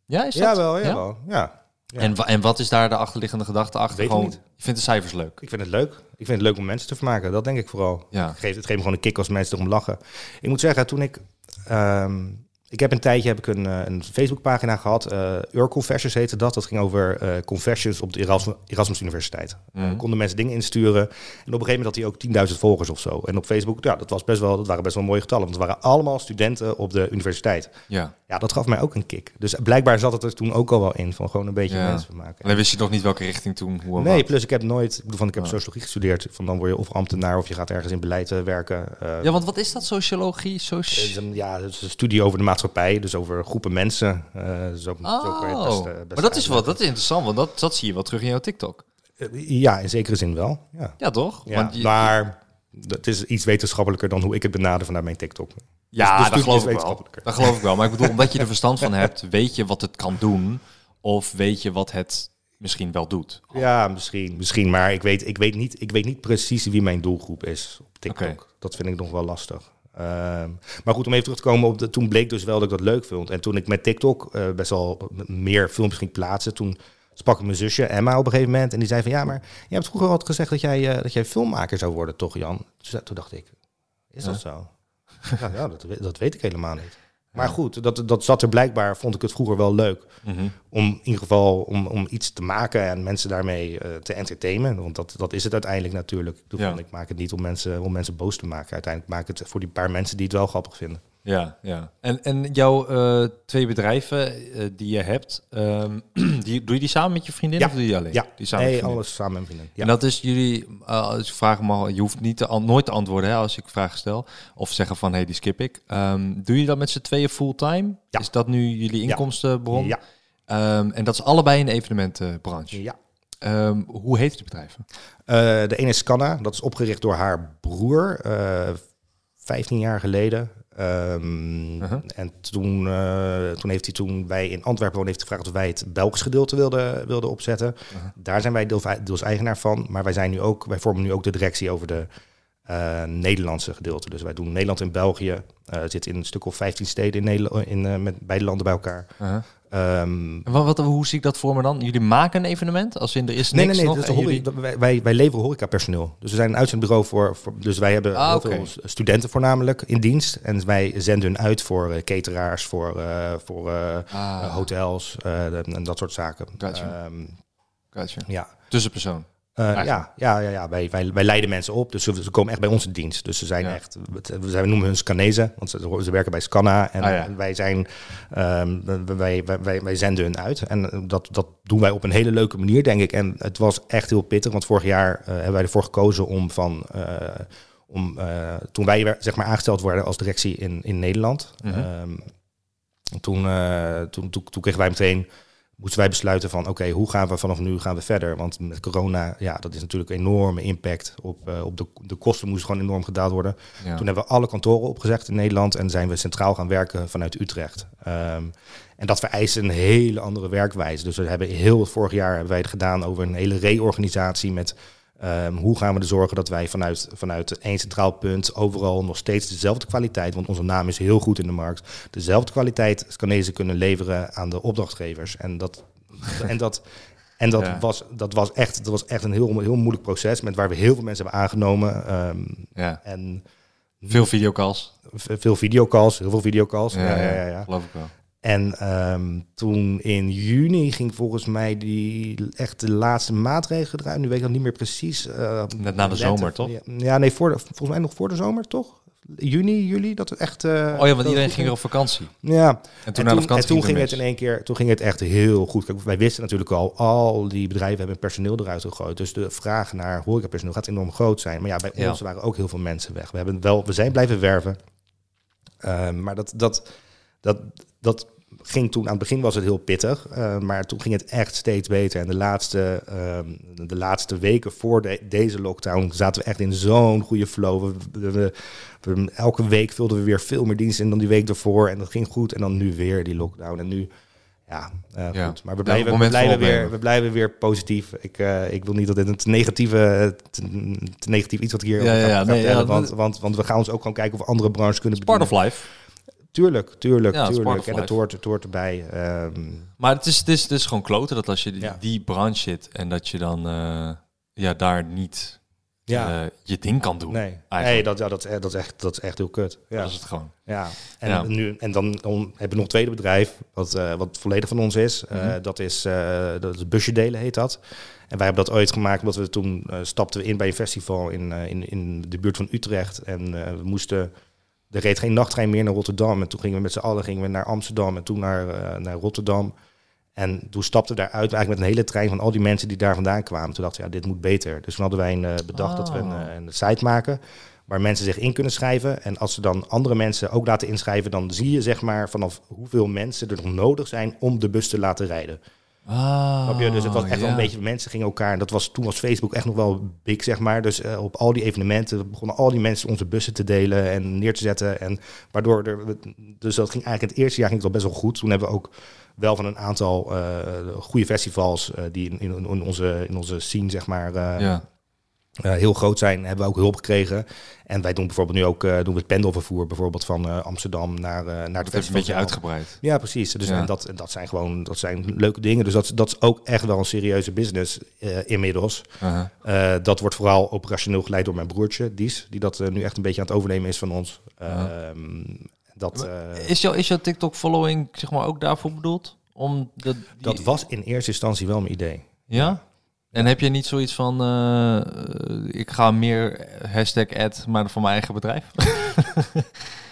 S1: Ja, is dat?
S2: Ja, wel,
S1: Ja?
S2: ja. Ja.
S1: En, en wat is daar de achterliggende gedachte achter?
S2: Weet ik
S1: Gewoon,
S2: niet.
S1: je vindt de cijfers leuk?
S2: Ik vind het leuk. Ik vind het leuk om mensen te vermaken. Dat denk ik vooral.
S1: Ja.
S2: Het, geeft, het geeft me gewoon een kick als mensen erom lachen. Ik moet zeggen, toen ik... ehm, ik heb een tijdje heb ik een, eh, een Facebookpagina gehad. eh Ur Confessions heette dat. Dat ging over eh, confessions op de Erasmus, Erasmus Universiteit. Eh, konden mensen dingen insturen. En op een gegeven moment had hij ook 10.000 volgers of zo. En op Facebook, ja, dat, was best wel, dat waren best wel mooie getallen. Want het waren allemaal studenten op de universiteit.
S1: Ja.
S2: Ja, dat gaf mij ook een kick. Dus blijkbaar zat het er toen ook al wel in. Van gewoon een beetje
S1: Ja.
S2: mensen vermaken.
S1: En dan wist je nog niet welke richting toen, hoe
S2: Nee,
S1: wat.
S2: plus ik heb nooit, ik bedoel van ik heb sociologie gestudeerd. Van dan word je of ambtenaar of je gaat ergens in beleid eh, werken. Eh,
S1: Ja, want wat is dat, sociologie? Soci...
S2: ja, het is een studie over de maatschappij, dus over groepen mensen. eh, zo, zo kan je het best,
S1: Oh,
S2: best
S1: maar dat is wel, dat is interessant, want dat, dat zie je wel terug in jouw TikTok.
S2: Eh, Ja, in zekere zin wel. Ja,
S1: Ja, toch?
S2: ja
S1: Want je-
S2: maar het is iets wetenschappelijker dan hoe ik het benader vanuit mijn TikTok.
S1: ja,
S2: dus
S1: dat geloof ik wel. Dat geloof ik wel. Maar ik bedoel, omdat je er verstand van hebt, weet je wat het kan doen. Of weet je wat het misschien wel doet.
S2: Ja, misschien, misschien. Maar ik weet, ik, weet niet, ik weet niet precies wie mijn doelgroep is op TikTok. Dat vind ik nog wel lastig. Ehm, maar goed, om even terug te komen op de, toen bleek dus wel dat ik dat leuk vond. En toen ik met TikTok eh, best wel meer filmpjes ging plaatsen, toen sprak ik mijn zusje Emma op een gegeven moment en die zei van ja, maar je hebt vroeger altijd gezegd dat jij, eh, dat jij filmmaker zou worden, toch Jan? Dus, toen dacht ik, is dat zo? ja, ja dat, dat weet ik helemaal niet. Maar goed, dat, dat zat er blijkbaar, vond ik het vroeger wel leuk
S1: Mhm.
S2: om in ieder geval om, om iets te maken en mensen daarmee eh, te entertainen. Want dat, dat is het uiteindelijk natuurlijk. Ik,
S1: Ja.
S2: van, ik maak het niet om mensen, om mensen boos te maken. Uiteindelijk maak ik het voor die paar mensen die het wel grappig vinden.
S1: Ja, ja. En, en jouw eh, twee bedrijven eh, die je hebt, ehm, die, doe je die samen met je vriendin
S2: Ja.
S1: of doe je die alleen?
S2: Ja,
S1: die samen met
S2: nee,
S1: vriendin.
S2: alles samen met vrienden. Ja.
S1: En dat is jullie, uh, als ik vraag mag, je hoeft niet te nooit te antwoorden hè, als ik vragen stel. Of zeggen van, hé, hey, die skip ik. Ehm, doe je dat met z'n tweeën fulltime?
S2: Ja.
S1: Is dat nu jullie inkomstenbron?
S2: ja,
S1: Ehm, en dat is allebei in de evenementenbranche.
S2: ja.
S1: Hoe heet die bedrijven?
S2: Eh, de ene is Scanna, dat is opgericht door haar broer, eh 15 jaar geleden. Ehm,
S1: Uh-huh.
S2: En toen, eh, toen heeft hij toen wij in Antwerpen wonen, heeft gevraagd of wij het Belgisch gedeelte wilden, wilden opzetten.
S1: Uh-huh.
S2: Daar zijn wij deels, deels eigenaar van, maar wij zijn nu ook, wij vormen nu ook de directie over de eh, Nederlandse gedeelte. Dus wij doen Nederland en België. eh zit in een stuk of 15 steden in Nederland, in, met beide landen bij elkaar.
S1: Uh-huh. En wat, wat, hoe zie ik dat voor me dan? Jullie maken een evenement? Als in er is
S2: Nee,
S1: niks
S2: nee, nee.
S1: nog
S2: dat is de
S1: en
S2: horeca-
S1: jullie-
S2: dat- wij, wij, wij leveren horecapersoneel. Dus we zijn een uitzendbureau voor, voor... Dus wij hebben
S1: Ah,
S2: studenten voornamelijk in dienst. En wij zenden hun uit voor eh, cateraars, voor, eh, voor eh,
S1: Ah,
S2: hotels en dat soort zaken.
S1: Gotcha. Gotcha.
S2: ja.
S1: Tussenpersoon.
S2: Eh, ja, ja, ja, ja. Wij, wij, wij leiden mensen op, dus ze, ze komen echt bij in dienst. Dus ze zijn
S1: Ja.
S2: echt, we, zijn, we noemen hun Scanezen, want ze, ze werken bij Scanna. En
S1: Ah, ja.
S2: wij, zijn, ehm, wij, wij, wij, wij zenden hun uit. En eh, dat, dat doen wij op een hele leuke manier, denk ik. En het was echt heel pittig, want vorig jaar eh, hebben wij ervoor gekozen om van... om, toen wij zeg maar aangesteld worden als directie in, in Nederland,
S1: Mhm.
S2: ehm, toen, toen, toen, toen kregen wij meteen moesten wij besluiten van oké, hoe gaan we vanaf nu gaan we verder? Want met corona, ja, dat is natuurlijk een enorme impact op, eh, op de, de kosten moesten gewoon enorm gedaald worden.
S1: Ja.
S2: Toen hebben we alle kantoren opgezegd in Nederland en zijn we centraal gaan werken vanuit Utrecht. Ehm, en dat vereist een hele andere werkwijze. Dus we hebben heel vorig jaar hebben wij het gedaan over een hele reorganisatie met ehm, hoe gaan we er zorgen dat wij vanuit, vanuit één centraal punt overal nog steeds dezelfde kwaliteit, want onze naam is heel goed in de markt, dezelfde kwaliteit Scanezen kunnen leveren aan de opdrachtgevers. En dat, en dat, en dat,
S1: Ja.
S2: was, dat, was echt, dat was echt een heel, heel moeilijk proces met waar we heel veel mensen hebben aangenomen. ehm,
S1: ja.
S2: en
S1: Veel videocalls.
S2: veel videocalls, heel veel videocalls.
S1: Ja,
S2: Ja, ja, ja, ja.
S1: Geloof ik wel.
S2: En ehm, toen in juni ging volgens mij die echt de laatste maatregelen eruit. Nu weet ik dat niet meer precies. eh,
S1: Net na de zomer, toch?
S2: Ja, ja, nee, voor de, volgens mij nog voor de zomer, toch? Juni, juli, dat het echt... eh,
S1: Oh ja, want iedereen ging er op vakantie.
S2: Ja,
S1: En toen
S2: en
S1: na de
S2: toen,
S1: vakantie
S2: en toen
S1: ging het
S2: in één keer, toen ging het echt heel goed. Kijk, wij wisten natuurlijk al, al die bedrijven hebben personeel eruit gegooid. Dus de vraag naar horecapersoneel gaat enorm groot zijn. Maar ja, bij
S1: Ja.
S2: ons waren ook heel veel mensen weg. We, hebben wel, we zijn blijven werven. Ehm, maar dat, dat, dat, dat ging toen, aan het begin was het heel pittig. eh, maar toen ging het echt steeds beter. En de laatste, ehm, de laatste weken voor de, deze lockdown zaten we echt in zo'n goede flow. We, we- we- we- elke week vulden we weer veel meer diensten in dan die week ervoor. En dat ging goed. En dan nu weer die lockdown. En nu, ja, eh,
S1: Ja.
S2: goed. Maar we blijven, we, blijven weer, we blijven weer positief. Ik, eh, ik wil niet dat dit een te negatieve, te, te negatief iets wat ik hier
S1: Ja, ja, Nee,
S2: want, want, want we gaan ons ook gewoon kijken of andere branches kunnen
S1: Part of life.
S2: Tuurlijk, tuurlijk,
S1: Ja,
S2: tuurlijk. En het hoort, het hoort erbij. Ehm,
S1: Maar het is, het, is, het is gewoon kloten dat als je die,
S2: Ja.
S1: die branche zit en dat je dan eh, ja, daar niet
S2: ja,
S1: eh, je ding kan doen.
S2: nee, nee dat, ja, dat, is, echt- dat, is echt, dat is echt heel kut. Ja.
S1: Dat is het gewoon.
S2: Ja, en,
S1: Ja.
S2: Nu, en dan, dan hebben we nog een tweede bedrijf, wat, eh, wat volledig van ons is.
S1: Mhm.
S2: dat, is dat is busje delen, heet dat. En wij hebben dat ooit gemaakt omdat we toen stapten we in bij een festival in, in, in de buurt van Utrecht. En we moesten, er reed geen nachttrein meer naar Rotterdam. En toen gingen we met z'n allen gingen we naar Amsterdam en toen naar, eh, naar Rotterdam. En toen stapten we daaruit eigenlijk met een hele trein van al die mensen die daar vandaan kwamen. Toen dachten we, ja, dit moet beter. Dus toen hadden wij een, eh, bedacht dat we een,
S1: Oh.
S2: eh, een site maken waar mensen zich in kunnen schrijven. En als ze dan andere mensen ook laten inschrijven, dan zie je zeg maar vanaf hoeveel mensen er nog nodig zijn om de bus te laten rijden.
S1: Ah,
S2: Snap je? Dus het was echt wel een beetje, mensen gingen elkaar, en dat was, toen was Facebook echt nog wel big, zeg maar. Dus eh, op al die evenementen begonnen al die mensen onze bussen te delen en neer te zetten. En waardoor er, dus dat ging eigenlijk het eerste jaar ging het al best wel goed. Toen hebben we ook wel van een aantal eh, goede festivals eh, die in, in, in onze, in onze scene, zeg maar, Eh, heel groot zijn, hebben we ook hulp gekregen. En wij doen bijvoorbeeld nu ook eh, doen we het pendelvervoer, bijvoorbeeld van eh, Amsterdam naar, eh naar
S1: Dat
S2: het
S1: is een beetje uitgebreid.
S2: Ja, precies. Dus
S1: Ja.
S2: En dat, dat zijn gewoon dat zijn leuke dingen. Dus dat, dat is ook echt wel een serieuze business eh, inmiddels. Eh, dat wordt vooral operationeel geleid door mijn broertje, Dies, die dat nu echt een beetje aan het overnemen is van ons. Ehm, dat, eh,
S1: Is jouw, is jouw TikTok-following zeg maar ook daarvoor bedoeld? Om de, die-
S2: dat was in eerste instantie wel mijn idee.
S1: Ja? En heb je niet zoiets van, eh, ik ga meer hashtag ad, maar van mijn eigen bedrijf?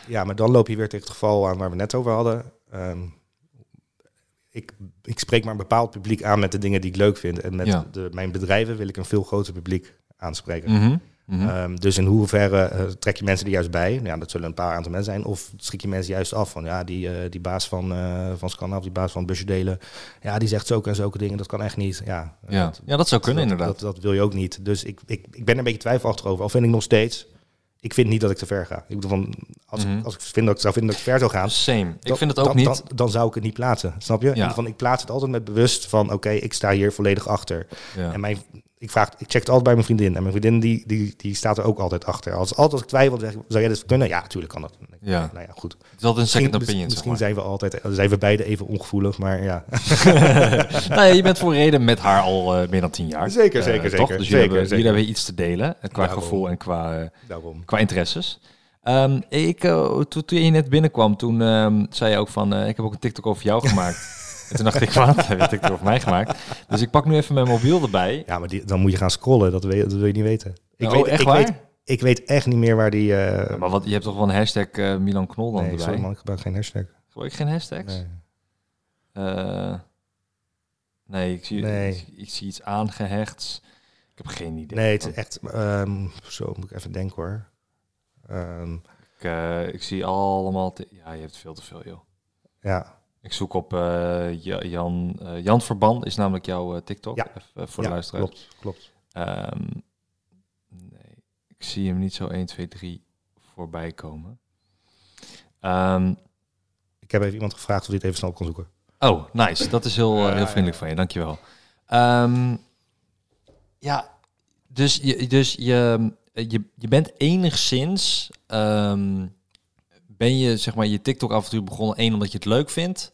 S2: Ja, maar dan loop je weer tegen het geval aan waar we net over hadden. Ehm, ik, ik spreek maar een bepaald publiek aan met de dingen die ik leuk vind. En met
S1: Ja.
S2: de, mijn bedrijven wil ik een veel groter publiek aanspreken.
S1: Mhm. Mhm.
S2: Ehm, dus in hoeverre eh, trek je mensen er juist bij? Nou Ja, dat zullen een paar aantal mensen zijn. Of schrik je mensen juist af van ja, die, eh, die baas van, eh van die baas van busje delen. Ja, die zegt zulke en zulke dingen. Dat kan echt niet. Ja,
S1: ja. ja, dat zou kunnen
S2: dat,
S1: inderdaad.
S2: Dat, dat wil je ook niet. Dus ik, ik, ik ben er een beetje twijfelachtig over. Al vind ik nog steeds. Ik vind niet dat ik te ver ga. Ik bedoel van, als,
S1: Mhm.
S2: ik, als ik vind dat ik zou vinden dat ik ver zou gaan.
S1: Same. Ik vind het ook
S2: dan,
S1: niet.
S2: Dan, dan zou ik het niet plaatsen. Snap je?
S1: Ja.
S2: Van, ik plaats het altijd met bewust van oké, ik sta hier volledig achter.
S1: ja.
S2: En mijn, ik, vraag, ik check het altijd bij mijn vriendin. En mijn vriendin die, die, die staat er ook altijd achter. Als, altijd als ik twijfel, zeg zou jij dit kunnen? Ja, natuurlijk kan dat.
S1: Ja.
S2: Nou ja, goed.
S1: het is altijd een second
S2: Misschien,
S1: opinion.
S2: misschien zijn we altijd, zijn we beide even ongevoelig, maar ja.
S1: nou ja, je bent voor reden met haar al eh, meer dan tien jaar.
S2: Zeker,
S1: Eh,
S2: zeker,
S1: toch?
S2: zeker.
S1: Dus
S2: Zeker,
S1: jullie, hebben,
S2: zeker.
S1: jullie hebben iets te delen, eh, qua
S2: Daarom.
S1: gevoel en qua, eh, qua interesses. Ehm, ik, eh, toen, toen je net binnenkwam, toen ehm, zei je ook van, eh, ik heb ook een TikTok over jou gemaakt. en toen dacht ik, wat? Heb een TikTok over mij gemaakt? Dus ik pak nu even mijn mobiel erbij.
S2: Ja, maar die, dan moet je gaan scrollen. Dat, weet, dat wil je niet weten. Ik,
S1: Oh,
S2: weet,
S1: echt
S2: ik,
S1: waar?
S2: weet, ik weet echt niet meer waar die... eh
S1: Ja, maar wat, je hebt toch wel een hashtag eh, Milan Knol dan
S2: nee,
S1: erbij?
S2: sorry man, ik gebruik geen hashtag.
S1: Gebruik je geen hashtags?
S2: Nee.
S1: Eh, nee, ik zie,
S2: Nee.
S1: Ik, ik zie iets aangehecht. Ik heb geen idee.
S2: Nee, het is echt... ehm, zo moet ik even denken hoor. Ehm,
S1: Ik, ik zie allemaal... te- ja, je hebt veel te veel, joh.
S2: ja,
S1: Ik zoek op eh, Ja- Jan, eh, Jan Verban, is namelijk jouw eh, TikTok.
S2: Ja.
S1: Even, voor
S2: ja,
S1: de luisteraars.
S2: klopt, klopt.
S1: Ehm, nee, ik zie hem niet zo 1, 2, 3 voorbij komen. Ehm,
S2: Ik heb even iemand gevraagd of hij het even snel kon zoeken.
S1: oh, nice. Dat is heel,
S2: Ja,
S1: heel
S2: ja,
S1: vriendelijk
S2: ja.
S1: van je. Dankjewel. Ehm ja, dus je, dus je, je, je bent enigszins... ehm, ben je zeg maar je TikTok-avontuur begonnen één omdat je het leuk vindt.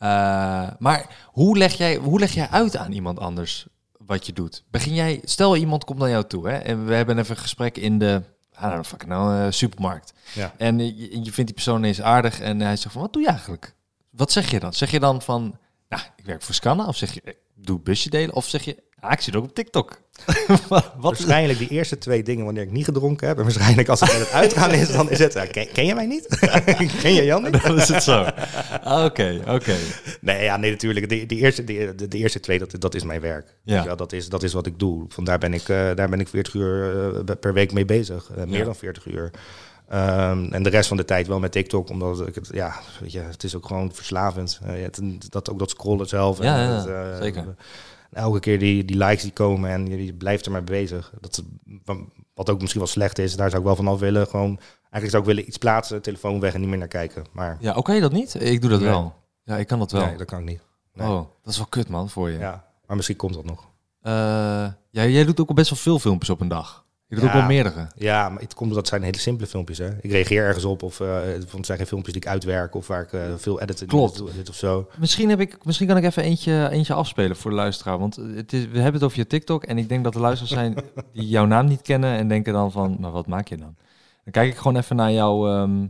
S1: Eh, maar hoe leg, jij, hoe leg jij uit aan iemand anders wat je doet? Begin jij, stel iemand komt naar jou toe hè, en we hebben even een gesprek in de know, fucking nou, supermarkt.
S2: Ja.
S1: En je, je vindt die persoon ineens aardig en hij zegt van, wat doe je eigenlijk? Wat zeg je dan? Zeg je dan van, nou, ik werk voor Scanna? Of zeg je, doe busje delen? Of zeg je, ah, ik zit ook op TikTok? wat
S2: Waarschijnlijk die eerste twee dingen wanneer ik niet gedronken heb. En waarschijnlijk als het met het uitgaan is, dan is het... ja, ken, ken je mij niet? ken je Jan niet?
S1: Dan is het zo. Ah, Oké, oké.
S2: Nee, ja, nee, natuurlijk. De, de, eerste, de, de, de eerste twee, dat, dat is mijn werk.
S1: Ja.
S2: Dat, is, dat is wat ik doe. Vandaar ben ik, eh, daar ben ik 40 uur eh, per week mee bezig. Eh, meer
S1: Ja.
S2: dan 40 uur. Ehm, en de rest van de tijd wel met TikTok, omdat ik het, ja, weet je, het is ook gewoon verslavend. Eh, het, dat ook dat scrollen zelf. en
S1: Ja, ja,
S2: het, eh,
S1: zeker.
S2: Elke keer die, die likes die komen en je, je blijft er maar bezig. Dat, wat ook misschien wel slecht is, daar zou ik wel van af willen. Gewoon, eigenlijk zou ik willen iets plaatsen, telefoon weg en niet meer naar kijken. Maar
S1: Ja, oké, dat niet? Ik doe dat
S2: Nee.
S1: wel. Ja, ik kan dat wel.
S2: nee, dat kan ik niet. Nee.
S1: Oh, dat is wel kut, man, voor je.
S2: Ja, maar misschien komt dat nog.
S1: Ja, jij doet ook al best wel veel filmpjes op een dag. Je doet
S2: Ja.
S1: ook wel meerdere.
S2: Ja, maar het komt dat zijn hele simpele filmpjes. Hè. Ik reageer ergens op of eh het zijn geen filmpjes die ik uitwerk of waar ik eh, veel editen
S1: Klopt.
S2: doe, dit of zo.
S1: Misschien, heb ik, misschien kan ik even eentje, eentje afspelen voor de luisteraar. Want het is, we hebben het over je TikTok. En ik denk dat er luisteraars zijn die jouw naam niet kennen. En denken dan van, maar wat maak je dan? Dan kijk ik gewoon even naar jouw, ehm,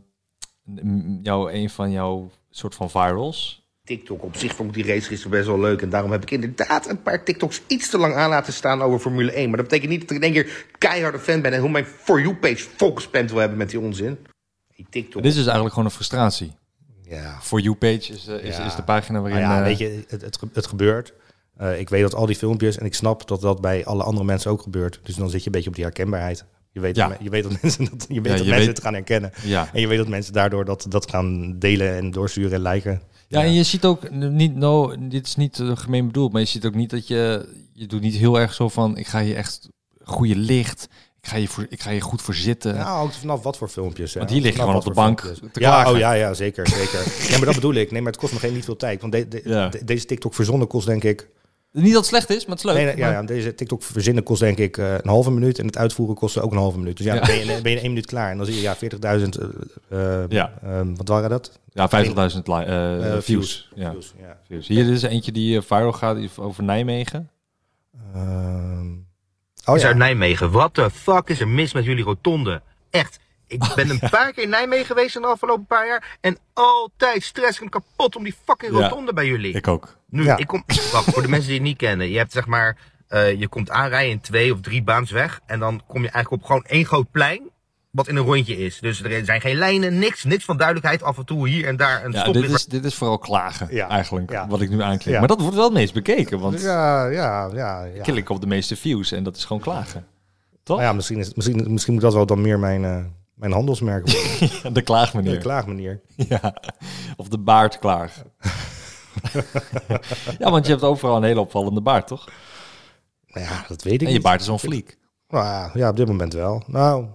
S1: m- jouw een van jouw soort van virals.
S4: TikTok op zich vond ik die race gisteren best wel leuk. En daarom heb ik inderdaad een paar TikToks iets te lang aan laten staan over Formule 1. Maar dat betekent niet dat ik in één keer keiharde fan ben en hoe mijn For You-page volgespamd wil hebben met die onzin. Die TikTok.
S1: Dit is dus eigenlijk gewoon een frustratie.
S2: Ja,
S1: For You page is, eh, is,
S2: Ja.
S1: is de pagina waarin...
S2: Nou ja,
S1: eh,
S2: weet je, het, het gebeurt. Eh, ik weet dat al die filmpjes en ik snap dat dat bij alle andere mensen ook gebeurt. Dus dan zit je een beetje op die herkenbaarheid. Je weet,
S1: Ja.
S2: dat, je weet dat mensen, dat, je weet
S1: Ja,
S2: dat
S1: je
S2: mensen
S1: weet-
S2: het gaan herkennen.
S1: Ja.
S2: En je weet dat mensen daardoor dat, dat gaan delen en doorsturen en liken.
S1: Ja, en je ziet ook niet, no, dit is niet eh, gemeen bedoeld, maar je ziet ook niet dat je, je doet niet heel erg zo van, ik ga je echt goede licht, ik ga je, voor, ik ga je goed voor zitten.
S2: Nou, er vanaf wat voor filmpjes. hè.
S1: Want hier lig je
S2: Vanaf
S1: gewoon op de bank
S2: filmpjes.
S1: te
S2: Ja, oh ja, ja, zeker, zeker. ja, maar dat bedoel ik. Nee, maar het kost me geen niet veel tijd. Want de- de-
S1: Ja.
S2: de- deze TikTok verzonnen kost denk ik...
S1: Niet dat het slecht is, maar het is leuk.
S2: Nee, nee, ja,
S1: Maar-
S2: ja, deze TikTok verzinnen kost denk ik eh, een halve minuut. En het uitvoeren kost ook een halve minuut. Dus ja,
S1: Ja.
S2: dan ben je, ben je in één minuut klaar. En dan zie je ja, 40.000... eh, eh,
S1: Ja.
S2: ehm, wat waren dat?
S1: Ja, 50.000 li- eh,
S2: Eh,
S1: views.
S2: views.
S1: Ja.
S2: Views, ja.
S1: views. Hier is eentje die viral gaat over Nijmegen.
S2: Ehm, oh
S4: is
S2: ja.
S4: uit Nijmegen. What the fuck is er mis met jullie rotonde? Echt. Ik ben een paar keer in Nijmegen geweest in de afgelopen paar jaar. En altijd stress ik me kapot om die fucking
S1: Ja.
S4: rotonde bij jullie.
S1: Ik ook.
S4: Nu,
S2: Ja.
S4: ik kom. Wacht, voor de mensen die het niet kennen. Je hebt zeg maar. eh, je komt aanrijden in twee of drie baans weg. En dan kom je eigenlijk op gewoon één groot plein. Wat in een rondje is. Dus er zijn geen lijnen, niks. Niks van duidelijkheid. Af en toe hier en daar een
S1: Ja,
S4: stoplicht.
S1: dit is, dit is vooral klagen
S2: Ja.
S1: eigenlijk,
S2: Ja.
S1: wat ik nu aanklik.
S2: Ja.
S1: Maar dat wordt wel het meest bekeken, want
S2: Ja, ja, ja. ja.
S1: ik klik op de meeste views en dat is gewoon klagen. Toch?
S2: Nou ja, misschien, is, misschien, misschien moet dat wel dan meer mijn, eh, mijn handelsmerk worden.
S1: de klaagmanier.
S2: De klaagmanier.
S1: Ja, of de baardklaag. ja, want je hebt overal een hele opvallende baard, toch?
S2: Nou ja, dat weet ik
S1: En je
S2: niet.
S1: baard is zo'n fliek.
S2: Nou ja, ja, op dit moment wel. Nou,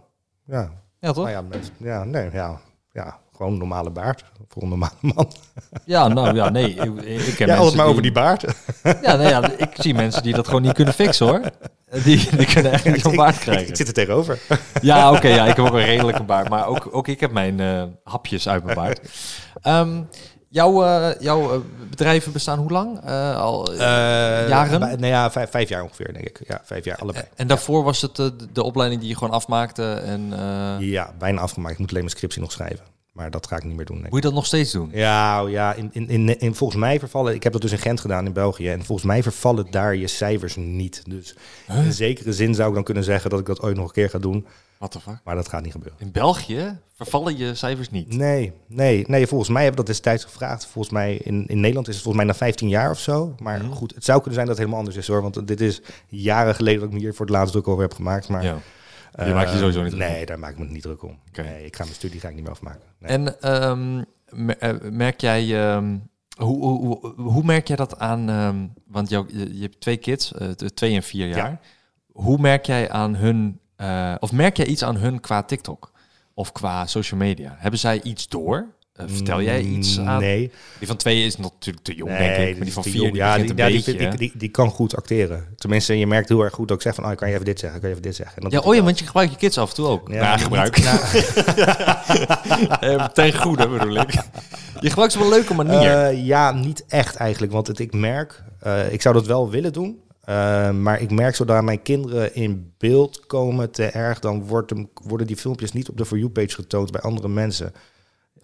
S2: ja.
S1: Ja, toch?
S2: Nou ja, met- ja, nee, ja, ja, gewoon een normale baard voor een normale man.
S1: Ja, nou ja, nee. Ik, ik ken
S2: Ja, altijd maar over die baard.
S1: Ja, nou ja, ik zie mensen die dat gewoon niet kunnen fixen, hoor. Die, die kunnen echt niet zo'n baard krijgen.
S2: ik zit er tegenover.
S1: Ja, oké, ja, ik heb ook een redelijke baard. Maar ook, ook ik heb mijn eh, hapjes uit mijn baard. Ehm, jouw eh, jouw eh, bedrijven bestaan hoe lang? Al, Jaren?
S2: bij- nou ja, vijf, vijf jaar ongeveer, denk ik. Ja, vijf jaar, allebei.
S1: en daarvoor was het de, de opleiding die je gewoon afmaakte. En
S2: Ja, bijna afgemaakt. Ik moet alleen mijn scriptie nog schrijven. Maar dat ga ik niet meer doen.
S1: moet je dat nog steeds doen?
S2: Ja, oh ja in, in, in, in, volgens mij vervallen... Ik heb dat dus in Gent gedaan, in België. En volgens mij vervallen daar je cijfers niet. Dus in zekere zin zou ik dan kunnen zeggen... dat ik dat ooit nog een keer ga doen.
S1: What the fuck?
S2: Maar dat gaat niet gebeuren.
S1: In België vervallen je cijfers niet.
S2: Nee, nee, nee. Volgens mij hebben we dat destijds gevraagd. Volgens mij in, in Nederland is het volgens mij na 15 jaar of zo. Maar goed, het zou kunnen zijn dat het helemaal anders is hoor. Want dit is jaren geleden dat ik me hier voor het laatst druk over heb gemaakt. Maar
S1: Ja.
S2: Eh,
S1: Je maakt je sowieso niet druk
S2: Nee, daar maak ik me niet druk om.
S1: Oké.
S2: Nee, ik ga mijn studie ga ik niet meer afmaken. Nee.
S1: En ehm, eh, merk jij, ehm, hoe, hoe, hoe, merk jij dat aan, ehm, want jou, je, je hebt twee kids, eh, twee en vier jaar. Hoe merk jij aan hun, eh, of merk jij iets aan hun qua TikTok? Of qua social media? Hebben zij iets door? Eh, vertel jij iets aan?
S2: Mm, Nee,
S1: Die van twee is natuurlijk te jong,
S2: nee,
S1: denk ik. Maar die van vier, die
S2: ja, die,
S1: een
S2: ja,
S1: beetje.
S2: vind ik- die, die kan goed acteren. Tenminste, je merkt heel erg goed dat ik zeg van, oh, kan je even dit zeggen, kan je even dit zeggen. En dat
S1: ja, oh ja, want je gebruikt je kids af en toe ook.
S2: Ja,
S1: gebruik. Eh, ten goede bedoel ik. Je gebruikt ze op een leuke manier.
S2: Eh, ja, niet echt eigenlijk. Want het, ik merk, eh, ik zou dat wel willen doen. eh, maar ik merk zodra mijn kinderen in beeld komen te erg, dan wordt hem, worden die filmpjes niet op de For You-page getoond bij andere mensen.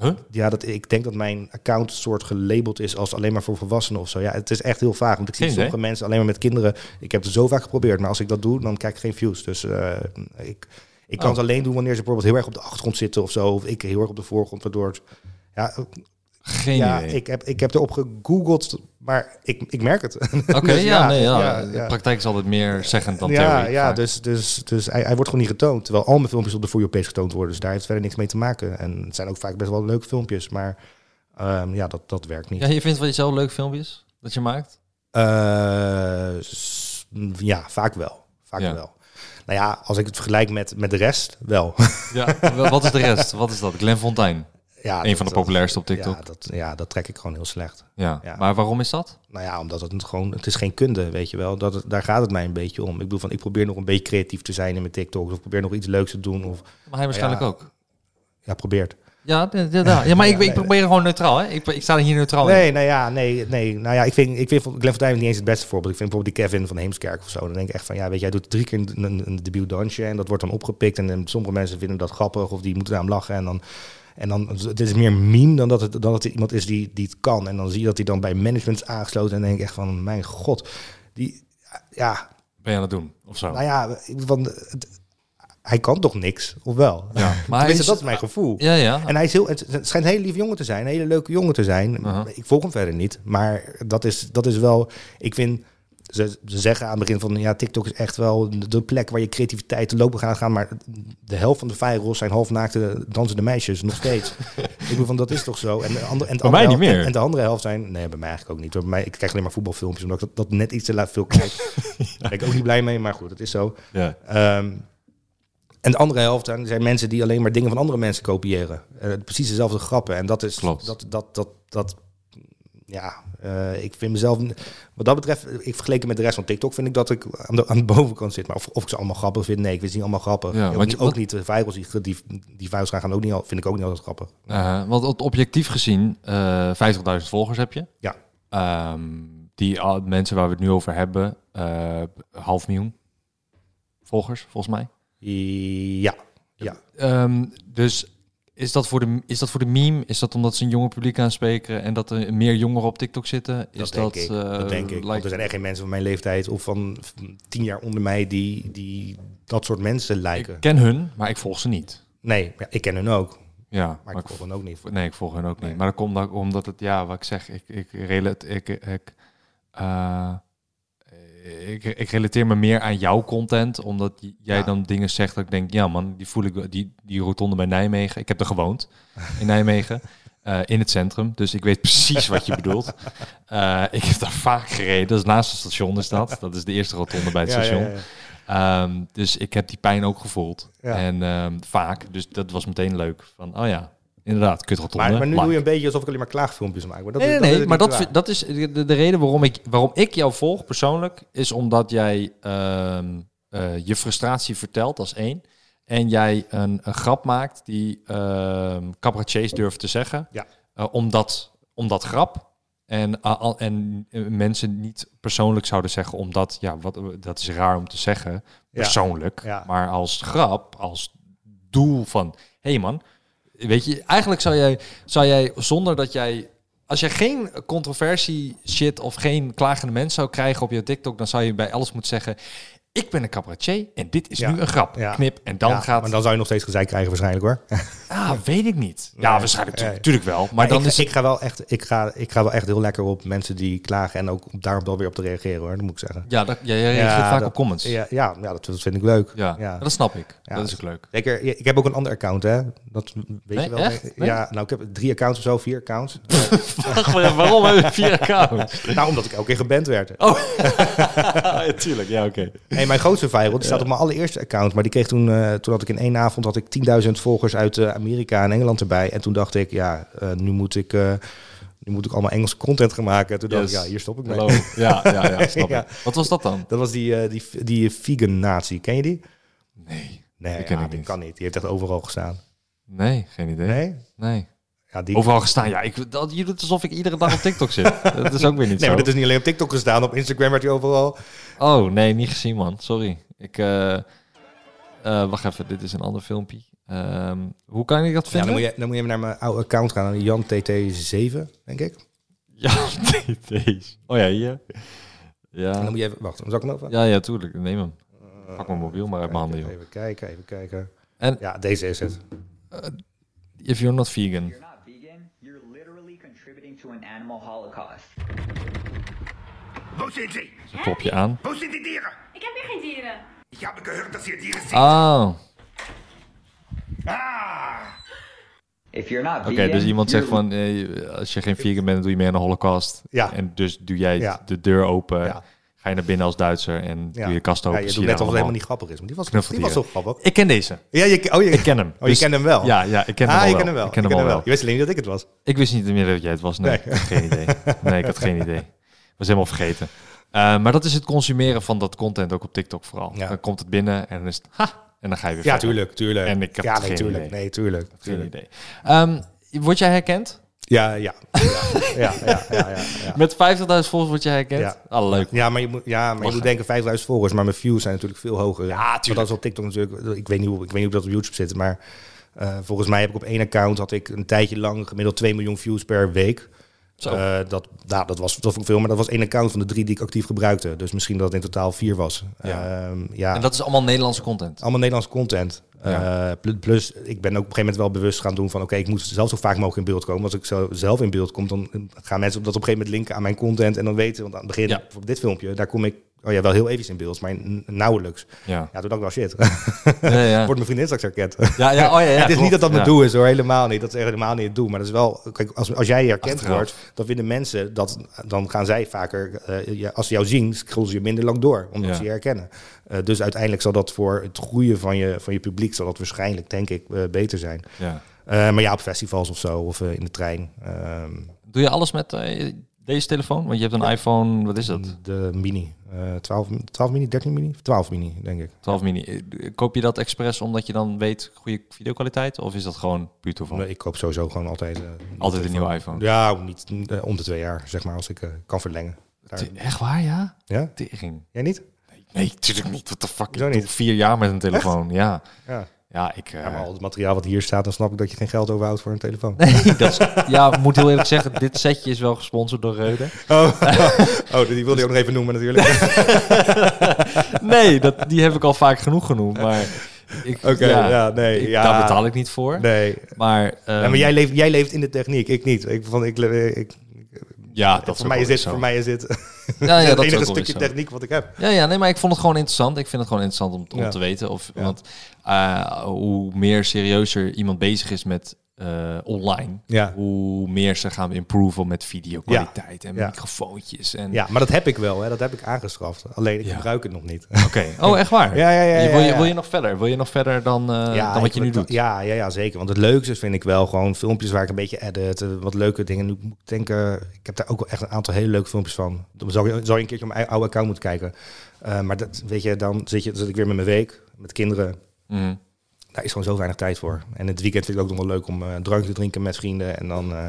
S1: Huh?
S2: Ja, dat, ik denk dat mijn account soort gelabeld is als alleen maar voor volwassenen of zo. Ja, het is echt heel vaag. Want ik zie
S1: Geen
S2: sommige mensen alleen maar met kinderen. Ik heb het zo vaak geprobeerd, maar als ik dat doe, dan krijg ik geen views. Dus eh, ik, ik kan
S1: Oh.
S2: het alleen doen wanneer ze bijvoorbeeld heel erg op de achtergrond zitten of zo. Of ik heel erg op de voorgrond, waardoor het... Ja,
S1: Geen
S2: ja,
S1: idee.
S2: ik heb, ik heb erop gegoogeld, maar ik, ik merk het.
S1: Oké,
S2: Dus
S1: ja, nee, ja.
S2: ja,
S1: De
S2: ja.
S1: praktijk is altijd meer zeggend dan
S2: ja,
S1: theorie.
S2: ja
S1: vaak.
S2: dus, dus, dus hij, hij wordt gewoon niet getoond. Terwijl al mijn filmpjes op de For You page getoond worden. Dus daar heeft verder niks mee te maken. En het zijn ook vaak best wel leuke filmpjes. Maar ehm, ja, dat, dat werkt niet.
S1: Ja, je vindt van jezelf leuke filmpjes dat je maakt?
S2: Eh, ja, vaak wel. Vaak
S1: Ja.
S2: wel. Nou ja, als ik het vergelijk met, met de rest, wel.
S1: Ja. Wat is de rest? Wat is dat? Glenn Fontijn.
S2: Ja,
S1: Een van de populairste op TikTok.
S2: Ja dat, ja, dat trek ik gewoon heel slecht.
S1: Ja.
S2: Ja.
S1: Maar waarom is dat?
S2: Nou ja, omdat het gewoon, het is geen kunde, weet je wel. Dat, daar gaat het mij een beetje om. Ik bedoel van, ik probeer nog een beetje creatief te zijn in mijn TikTok. Of probeer nog iets leuks te doen. Of
S1: Maar hij waarschijnlijk
S2: Ja.
S1: ook.
S2: ja, probeert.
S1: Ja, ja, ja, ja maar ik, ik probeer gewoon neutraal. Hè? Ik, ik sta er hier neutraal in.
S2: Nee, nou ja, nee, nee. Nou ja, ik vind, ik vind Glenn Fontijn niet eens het beste voorbeeld. Ik vind bijvoorbeeld die Kevin van Heemskerk of zo. Dan denk ik echt van, ja, weet je, hij doet drie keer een, een, een debuutdansje en dat wordt dan opgepikt. En, dan sommige mensen vinden dat grappig of die moeten naar hem lachen. En dan, en dan, het is meer meme dan dat het, dan dat het iemand is die, die het kan. En dan zie je dat hij dan bij management is aangesloten en denk ik echt van, mijn god. Die, ja,
S1: Ben je aan het doen? Of zo?
S2: nou ja, van, het- hij kan toch niks, of wel?
S1: Ja. Maar is-
S2: dat is mijn gevoel.
S1: Ja, ja.
S2: En hij is heel, het, schijnt een hele lieve jongen te zijn, een hele leuke jongen te zijn. Ik volg hem verder niet, maar dat is, dat is wel, ik vind, ze, ze zeggen aan het begin van ja, TikTok is echt wel de- plek waar je creativiteit te lopen gaat gaan. Maar de helft van de virals zijn halfnaakte dansende meisjes, nog steeds. ik bedoel van dat is toch zo. En de andere, en de andere
S1: niet
S2: hel-
S1: meer.
S2: En de andere helft zijn, nee, bij mij eigenlijk ook niet. Bij mij, ik krijg alleen maar voetbalfilmpjes, omdat ik dat, dat net iets te laat veel kijk. Daar ben ik ook niet blij mee, maar goed, dat is zo.
S1: Ja.
S2: Ehm, en de andere helft zijn, zijn mensen die alleen maar dingen van andere mensen kopiëren. Eh, precies dezelfde grappen. En dat is
S1: Klopt.
S2: dat dat dat dat ja. eh, ik vind mezelf wat dat betreft, ik vergeleken met de rest van TikTok vind ik dat ik aan de, aan de bovenkant zit. Maar of, of ik ze allemaal grappig vind, nee, ik vind ze niet allemaal grappig.
S1: Ja, want
S2: niet,
S1: je-
S2: ook niet de virals die die, die virals gaan, gaan ook niet al, vind ik ook niet altijd grappig.
S1: Uh, want op- objectief gezien, eh 50.000 volgers heb je.
S2: Ja.
S1: Ehm, die al- mensen waar we het nu over hebben, eh, half miljoen volgers, volgens mij.
S2: Ja, ja.
S1: Ehm, dus is dat, voor de, is dat voor de meme? Is dat omdat ze een jonger publiek aanspreken en dat er meer jongeren op TikTok zitten? Is
S2: Dat denk ik.
S1: eh,
S2: dat denk ik. Want
S1: lijkt-
S2: er zijn echt geen mensen van mijn leeftijd of van tien jaar onder mij die, die dat soort mensen lijken.
S1: Ik ken hun, maar ik volg ze niet.
S2: Nee, ja, ik ken hun ook.
S1: Ja,
S2: Maar ik volg hen ook niet.
S1: Nee, ik volg hen ook niet. Maar dat komt ook omdat het, ja, wat ik zeg, ik, ik, relate, ik, ik, eh, ik, ik relateer me meer aan jouw content, omdat jij
S2: Ja.
S1: dan dingen zegt dat ik denk, ja man, die voel ik, die, die rotonde bij Nijmegen. Ik heb er gewoond in Nijmegen, eh, in het centrum, dus ik weet precies wat je bedoelt. Eh, ik heb daar vaak gereden, dat is naast het station is dat. Dat is de eerste rotonde bij het
S2: Ja,
S1: station.
S2: ja.
S1: Ehm, dus ik heb die pijn ook gevoeld. En ehm, vaak, dus dat was meteen leuk. Van, oh ja, inderdaad, kutrotonde.
S2: Maar, maar nu
S1: like.
S2: doe je een beetje alsof ik alleen maar klaagfilmpjes maak. Maar dat
S1: Nee, nee,
S2: dat
S1: nee, maar dat, dat is de, de reden waarom ik, waarom ik jou volg persoonlijk, is omdat jij ehm, eh, je frustratie vertelt als één. En jij een, een grap maakt die ehm cabaretiers durven te zeggen.
S2: Ja.
S1: Eh, omdat, omdat grap. En, a- al- en eh, mensen niet persoonlijk zouden zeggen, omdat, ja, wat, dat is raar om te zeggen, persoonlijk.
S2: Ja.
S1: Maar als grap, als doel van, hé hey man, weet je, eigenlijk zou jij, zou jij zonder dat jij, als jij geen controversie shit of geen klagende mens zou krijgen op je TikTok, dan zou je bij alles moeten zeggen, ik ben een cabaretier en dit is
S2: Ja.
S1: nu een grap.
S2: Ja.
S1: Knip. En dan
S2: Ja,
S1: gaat,
S2: Maar dan zou je nog steeds gezeik krijgen waarschijnlijk hoor.
S1: ah, weet ik niet. Ja,
S2: Nee.
S1: waarschijnlijk,
S2: Nee.
S1: natuurlijk wel. Maar,
S2: Maar
S1: dan
S2: ik,
S1: is
S2: ik ga wel echt, ik ga, ik ga wel echt heel lekker op mensen die klagen en ook daarop wel weer op te reageren hoor. Dat moet ik zeggen.
S1: ja, dat, ja, jij reageert vaak
S2: dat-
S1: op comments. Ja,
S2: Ja, dat, dat vind ik leuk. Ja.
S1: dat snap ik.
S2: Ja,
S1: dat is ook leuk.
S2: Zeker, ik heb ook een ander account, hè? Dat weet
S1: Nee,
S2: je wel.
S1: echt?
S2: Ja, nou, ik heb drie accounts of zo, vier accounts.
S1: Waarom heb je vier accounts?
S2: nou, omdat ik elke keer geband werd.
S1: Oh, ja, tuurlijk. Ja, oké.
S2: Nee, mijn grootste viral, die staat op mijn allereerste account. Maar die kreeg toen, eh, toen had ik in één avond had ik 10.000 volgers uit eh, Amerika en Engeland erbij. En toen dacht ik, ja, eh, nu moet ik... nu moet ik allemaal Engelse content gaan maken. Toen dacht ik, ja, hier stop ik mee.
S1: Ja, ja, ja, snap
S2: Ja.
S1: ik. Wat was dat dan?
S2: Dat was die, eh, die, die vegan nazi. Ken je die?
S1: Nee.
S2: Nee,
S1: Die ken
S2: ja,
S1: ik
S2: die
S1: niet.
S2: kan niet. Die heeft echt overal gestaan.
S1: Nee, geen idee.
S2: Nee?
S1: Nee.
S2: Ja, die...
S1: Overal gestaan. Ja, ik, dat, je doet alsof ik iedere dag op TikTok zit. dat is ook weer niet
S2: Nee,
S1: zo.
S2: maar dit is niet alleen op TikTok gestaan. Op Instagram werd hij overal.
S1: Oh, nee, niet gezien, man. Sorry. Ik, eh, eh, wacht even, dit is een ander filmpje. Ehm, hoe kan ik dat
S2: Ja,
S1: vinden?
S2: dan, moet je, dan moet je even naar mijn oude account gaan. Jan TT7, denk ik.
S1: Ja, TT's. Oh ja, hier.
S2: En
S1: Ja.
S2: dan moet je even... Wacht, zal ik hem over?
S1: ja, ja, tuurlijk. Neem hem. Pak mijn mobiel maar uit mijn handen, joh.
S2: Even kijken, even kijken.
S1: En-
S2: Ja, deze is het.
S1: If you're not vegan.
S5: you're not vegan, an animal holocaust.
S6: Wo sind sie?
S1: Klop je aan.
S6: Wo sind die Tiere?
S7: Ik heb hier geen dieren.
S6: Ich habe gehört, dass ihr Tiere sind.
S1: Oh, oké.
S6: Ah!
S5: Vegan,
S1: dus iemand zegt van, eh, als je geen vegan bent, dan doe je mee aan de holocaust.
S2: Ja.
S1: En dus doe jij
S2: Ja.
S1: de deur open,
S2: Ja.
S1: Ga je naar binnen als Duitser en
S2: Ja.
S1: doe je kast open.
S2: Ja, je doet net alsof het helemaal niet grappig is. Maar die was, die was zo grappig.
S1: Ik ken deze.
S2: Ja, je, oh, je,
S1: Ik ken hem.
S2: Oh, je
S1: Dus-
S2: kent hem wel?
S1: Ja, ja, ik ken hem
S2: ah, je
S1: wel.
S2: hem wel.
S1: Ik ken hem wel.
S2: Je wist alleen niet dat ik het was.
S1: Ik wist niet meer dat jij het was. Nee,
S2: Nee.
S1: ik had geen idee. Nee, ik had geen idee. Was helemaal vergeten. Eh, maar dat is het consumeren van dat content ook op TikTok vooral.
S2: Ja.
S1: Dan komt het binnen en dan is het ha, en dan ga je weer
S2: Ja,
S1: verder.
S2: tuurlijk, tuurlijk.
S1: En ik heb
S2: ja,
S1: geen
S2: nee, tuurlijk.
S1: idee.
S2: Nee, tuurlijk.
S1: Geen
S2: tuurlijk.
S1: idee. Ehm, word jij herkend?
S2: Ja, ja. Ja, ja, ja.
S1: Met 50.000 volgers word jij herkend?
S2: Ja.
S1: Ah, leuk.
S2: Ja, maar je moet, ja, maar je moet denken 5000 volgers, maar mijn views zijn natuurlijk veel hoger.
S1: Ja,
S2: Want
S1: tuurlijk.
S2: dat is op TikTok natuurlijk. Ik weet niet hoe, ik weet niet hoe dat op YouTube zit, maar eh, volgens mij heb ik op één account had ik een tijdje lang gemiddeld 2 miljoen views per week. Eh, dat, nou, dat was dat vond ik veel, maar dat was één account van de drie die ik actief gebruikte. Dus misschien dat het in totaal vier was.
S1: Ja.
S2: Ehm, ja.
S1: En dat is allemaal Nederlandse content.
S2: Allemaal Nederlandse content. Eh, pl- plus, ik ben ook op een gegeven moment wel bewust gaan doen van... oké, ik moet zelf zo vaak mogelijk in beeld komen. Als ik zo zelf in beeld kom, dan gaan mensen dat op een gegeven moment linken aan mijn content... en dan weten, want aan het begin,
S1: Ja.
S2: dit filmpje... daar kom ik oh ja, wel heel even in beeld, maar nauwelijks.
S1: Ja.
S2: Ja, toen dacht ik wel shit.
S1: Ja, ja.
S2: Wordt mijn vriendin straks herkend.
S1: Ja, ja, oh ja, ja,
S2: het is
S1: klopt.
S2: niet dat dat mijn doel is hoor, helemaal niet. Dat is helemaal niet het doel. Maar dat is wel, kijk, als, als jij herkend
S1: Achteraf.
S2: wordt, dan vinden mensen dat, dan gaan zij vaker, ja, als ze jou zien, scrollen ze je minder lang door, omdat ze je herkennen. Eh, dus uiteindelijk zal dat voor het groeien van je, van je publiek, zal dat waarschijnlijk, denk ik, eh, beter zijn.
S1: Ja.
S2: Maar ja, op festivals of zo, of in de trein. Ehm,
S1: Doe je alles met deze telefoon? Want je hebt een iPhone, wat is dat?
S2: de mini. eh 12, 12 mini, 13 mini? 12 mini, denk ik.
S1: 12 mini. Eh, Koop je dat expres omdat je dan weet goede videokwaliteit? Of is dat gewoon puur toeval?
S2: Nee, ik koop sowieso gewoon altijd... eh,
S1: Altijd een nieuwe iPhone.
S2: Ja, niet eh, om de twee jaar, zeg maar, als ik kan verlengen. Daar-
S1: Echt waar, ja?
S2: ja?
S1: Tering.
S2: Jij niet?
S1: Nee, natuurlijk niet. What the fuck? Ik doe
S2: niet?
S1: vier jaar met een telefoon. Ja.
S2: Ja.
S1: Ja, ik... eh,
S2: Ja, maar al het materiaal wat hier staat, dan snap ik dat je geen geld overhoudt voor een telefoon.
S1: Nee, dat is, ja, ik moet heel eerlijk zeggen, dit setje is wel gesponsord door Reude.
S2: Oh, oh die wilde je ook nog even noemen natuurlijk.
S1: Nee, dat, die heb ik al vaak genoeg genoemd, maar... ik-
S2: Oké, ja, nee,
S1: ik-
S2: ja.
S1: Daar betaal ik niet voor.
S2: Nee.
S1: Maar, ehm,
S2: Ja, maar jij leeft, jij leeft in de techniek, ik niet. Ik, van, ik, ik,
S1: ja, dat
S2: voor, mij is dit, voor mij is dit
S1: Ja, ja,
S2: het
S1: dat is
S2: enige stukje techniek wat ik heb.
S1: Ja, ja, nee, maar ik vond het gewoon interessant. Ik vind het gewoon interessant om, om
S2: Ja.
S1: te weten. Of,
S2: Ja.
S1: Want eh, hoe meer serieuzer iemand bezig is met eh, online,
S2: Ja.
S1: hoe meer ze gaan improven met videokwaliteit en
S2: Ja.
S1: microfoontjes. En,
S2: Ja, maar dat heb ik wel, hè. dat heb ik aangeschaft. Alleen ik gebruik het nog niet.
S1: Oké. Oh, echt waar?
S2: Ja, ja, ja,
S1: wil, je, wil je nog verder? Wil je nog verder dan, eh, dan wat
S2: ik
S1: je nu doet?
S2: Ja, ja, ja, zeker. Want het leukste vind ik wel gewoon filmpjes waar ik een beetje edit. eh, Wat leuke dingen. Nu moet ik denken, ik heb daar ook wel echt een aantal hele leuke filmpjes van. Dan zou je, zou je een keertje op mijn oude account moeten kijken. Maar dat, weet je, dan zit, je, zit ik weer met mijn week, met kinderen.
S1: Mhm.
S2: Daar is gewoon zo weinig tijd voor. En het weekend vind ik ook nog wel leuk om eh, een drankje te drinken met vrienden. En dan, eh,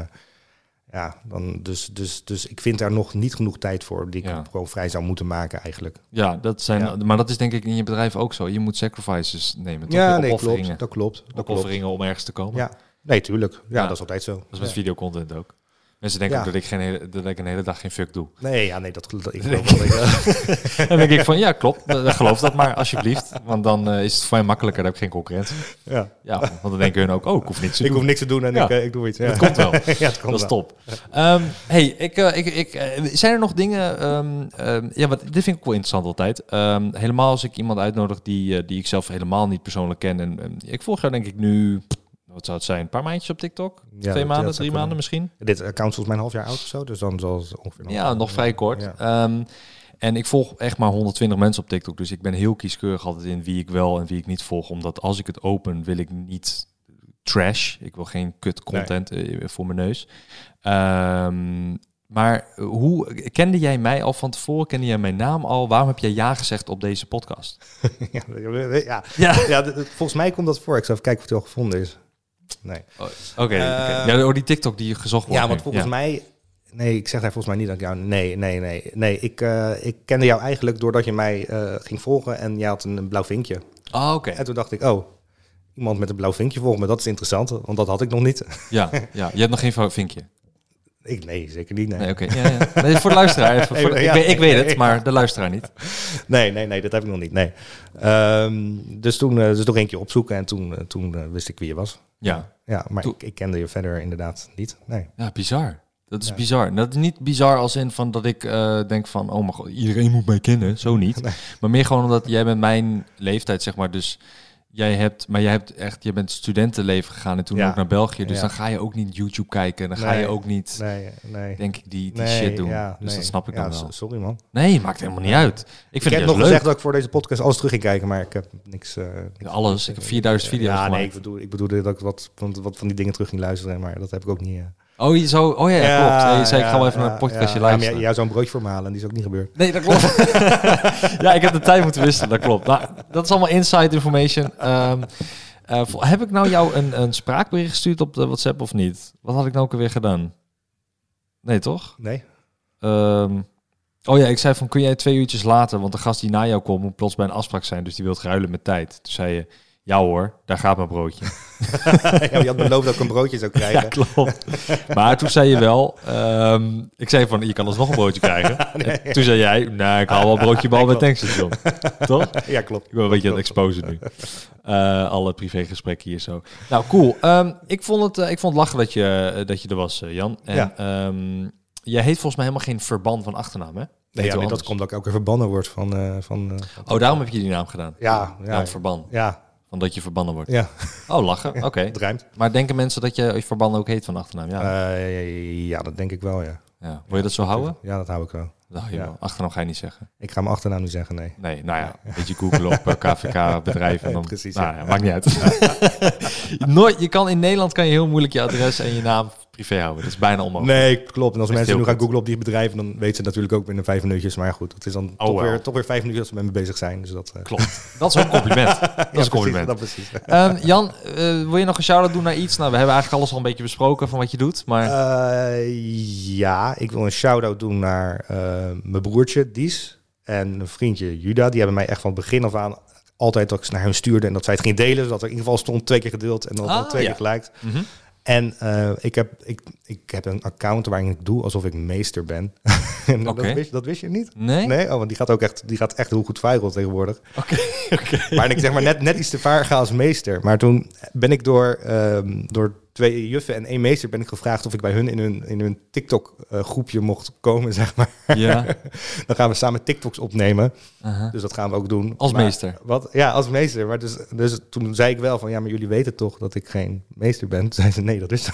S2: ja, dan dus, dus, dus ik vind daar nog niet genoeg tijd voor die ik
S1: Ja.
S2: gewoon vrij zou moeten maken eigenlijk.
S1: Ja, dat zijn,
S2: Ja.
S1: maar dat is denk ik in je bedrijf ook zo. Je moet sacrifices nemen. Toch?
S2: Ja, nee, klopt. Dat klopt. Dat klopt.
S1: om ergens te komen.
S2: Ja, nee, tuurlijk. Ja,
S1: Ja.
S2: dat is altijd zo.
S1: Dat is met videocontent ook. Mensen denken
S2: Ja.
S1: ook dat ik, geen hele, dat ik een hele dag geen fuck doe.
S2: Nee, ja, nee, dat, dat ik geloof wel. dat ik, eh,
S1: En dan denk ik van, ja, klopt. Geloof dat maar, alsjeblieft. Want dan eh, is het voor mij makkelijker. Dan heb ik geen concurrentie.
S2: ja.
S1: Ja, want dan denken hun ook, oh, ik hoef niks te
S2: Ik
S1: doen.
S2: hoef niks te doen en
S1: Ja.
S2: ik, eh, ik doe iets. Ja.
S1: Dat komt wel.
S2: ja, het komt
S1: Dat is top. Ehm, hey, ik, ik, ik, zijn er nog dingen... ehm, ehm, ja, wat, dit vind ik wel interessant altijd. Helemaal als ik iemand uitnodig die, die ik zelf helemaal niet persoonlijk ken. En, ik volg jou denk ik nu... Wat zou het zijn? Een paar maandjes op TikTok?
S2: Ja,
S1: Twee maanden,
S2: zou
S1: drie
S2: kunnen.
S1: maanden misschien?
S2: Dit account is volgens mij een half jaar oud of zo, dus dan zal het ongeveer...
S1: Ja, nog vrij kort.
S2: Ja.
S1: Ehm, en ik volg echt maar 120 mensen op TikTok. Dus ik ben heel kieskeurig altijd in wie ik wel en wie ik niet volg. Omdat als ik het open, wil ik niet trash. Ik wil geen kut content eh, voor mijn neus. Ehm, maar hoe kende jij mij al van tevoren? Kende jij mijn naam al? Waarom heb jij ja gezegd op deze podcast?
S2: ja, ja.
S1: Ja.
S2: ja volgens mij komt dat voor. Ik zal even kijken of het al gevonden is. Nee.
S1: Oké. oké.
S2: Eh,
S1: ja, oh, die TikTok die gezocht wordt.
S2: Ja, want volgens mij... Nee, ik zeg daar volgens mij niet dat ik jou... Nee, nee, nee. Nee, ik, eh, ik kende jou eigenlijk doordat je mij eh, ging volgen en jij had een, een blauw vinkje.
S1: Ah, oké.
S2: En toen dacht ik, oh, iemand met een blauw vinkje volgt me, dat is interessant, want dat had ik nog niet.
S1: Ja, ja, je hebt nog geen vinkje.
S2: ik, nee, zeker niet. Nee.
S1: Nee, oké. Ja, ja. Nee, voor de luisteraar. Even, voor de- ik, weet, ik weet het, maar de luisteraar niet.
S2: Nee, nee, nee, dat heb ik nog niet. Nee. Ehm, dus toen, dus nog een keer opzoeken en toen, toen wist ik wie je was.
S1: Ja.
S2: Ja, maar
S1: Toen-
S2: ik, ik kende je verder inderdaad niet. Nee.
S1: Ja, bizar. Dat is
S2: Ja.
S1: bizar. Dat is niet bizar als in van dat ik eh, denk van, oh mijn god, iedereen moet mij kennen. Zo niet.
S2: Nee.
S1: Maar meer gewoon omdat jij met mijn leeftijd, zeg maar, dus jij hebt, maar jij hebt echt, je bent studentenleven gegaan en toen
S2: Ja.
S1: ook naar België. Dus
S2: Ja.
S1: dan ga je ook niet YouTube kijken. Dan ga je ook niet,
S2: Nee, nee.
S1: denk ik, die, die shit doen.
S2: ja,
S1: dus dat snap ik dan wel.
S2: Sorry man.
S1: Nee, maakt helemaal niet uit. Ik
S2: Ik,
S1: vind
S2: heb
S1: het
S2: nog
S1: juist
S2: gezegd
S1: leuk.
S2: dat ik voor deze podcast alles terug ging kijken, maar ik heb niks... eh, niks
S1: Alles. Ik heb 4000 video's
S2: Ja,
S1: gemaakt.
S2: nee, ik bedoel, ik bedoel dat ik wat, van- wat van die dingen terug ging luisteren, maar dat heb ik ook niet... eh.
S1: Oh, zo, oh ja, ja, klopt. Ja, je zei, ik ga wel even naar een podcastje
S2: ja, ja,
S1: luisteren.
S2: zou een broodje voor me halen en die is ook niet gebeurd.
S1: Nee, dat klopt. ja, ik heb de tijd moeten wisselen, dat klopt. Nou, dat is allemaal inside information. Ehm, eh, heb ik nou jou een, een spraakbericht gestuurd op de WhatsApp of niet? Wat had ik nou ook alweer gedaan? Nee, toch?
S2: Nee?
S1: Ehm, oh ja, ik zei van, kun jij twee uurtjes later, want de gast die na jou komt moet plots bij een afspraak zijn, dus die wil ruilen met tijd. Toen zei je, Ja hoor, daar gaat mijn broodje.
S2: ja, je had beloofd dat ik een broodje zou krijgen.
S1: Ja, klopt. Maar toen zei je wel, ehm, ik zei van, je kan alsnog een broodje krijgen. En toen zei jij, nou, ik haal wel een broodje bal bij tankstation. Toch?
S2: Ja, klopt.
S1: Ik ben een beetje aan het exposen nu. Eh, alle privégesprekken hier zo. Nou, cool. Ehm, ik, vond het, eh, ik vond het lachen dat je, eh, dat je er was, Jan. En
S2: Ja.
S1: ehm, jij heet volgens mij helemaal geen verban van achternaam, hè?
S2: Nee, ja, nee, dat komt dat ik elke keer verbannen word van... van
S1: Oh, daarom heb je die naam gedaan.
S2: ja, ja,
S1: Verban.
S2: ja,
S1: Van dat je verbannen wordt.
S2: ja,
S1: Oh, lachen. Oké.
S2: het rijmt.
S1: Maar denken mensen dat je verban ook heet van achternaam? Ja.
S2: Eh, ja, dat denk ik wel, ja.
S1: ja. Wil je dat zo houden?
S2: Ja, dat hou ik wel.
S1: Nou,
S2: Ja.
S1: Achternaam ga je niet zeggen.
S2: Ik ga mijn achternaam niet zeggen, nee.
S1: Nee, nou ja, een beetje googlen op eh, KVK bedrijf en dan...
S2: Precies,
S1: nou,
S2: ja.
S1: ja, maakt niet uit. Nooit, je kan in Nederland kan je heel moeilijk je adres en je naam privé houden. Dat is bijna onmogelijk.
S2: Nee, klopt. En als mensen nu gaan googlen op die bedrijven, dan weten ze natuurlijk ook binnen vijf minuutjes. Maar ja, goed, het is dan
S1: Oh,
S2: toch, weer, toch weer vijf minuutjes dat ze met me bezig zijn. Dus dat, eh,
S1: Klopt. Dat is een compliment. Dat is een compliment.
S2: Precies, dat precies.
S1: Ehm, Jan, eh, wil je nog een shout-out doen naar iets? Nou, we hebben eigenlijk alles al een beetje besproken van wat je doet. Maar
S2: Eh, ja, ik wil een shout-out doen naar mijn broertje Dies en een vriendje Juda. Die hebben mij echt van het begin af aan altijd dat ik ze naar hun stuurde en dat zij het ging delen. Zodat er in ieder geval stond twee keer gedeeld en dan
S1: Ah,
S2: twee
S1: ja.
S2: keer geliked.
S1: Mhm.
S2: En eh, ik, heb, ik, ik heb een account waarin ik doe alsof ik meester ben. En dat, wist, dat wist je niet?
S1: nee?
S2: Nee, oh, want die gaat ook echt, die gaat echt heel goed viral tegenwoordig.
S1: Oké.
S2: Maar ik zeg maar net, net iets te vaar als meester. Maar toen ben ik door, ehm, door twee juffen en één meester ben ik gevraagd of ik bij hun in hun, in hun TikTok eh, groepje mocht komen, zeg maar.
S1: Ja.
S2: Dan gaan we samen TikToks opnemen. Dus dat gaan we ook doen.
S1: Als
S2: Maar-
S1: meester?
S2: Wat? Ja, als meester. Maar dus, dus toen zei ik wel van, ja, maar jullie weten toch dat ik geen meester ben? Toen zeiden ze, nee, dat is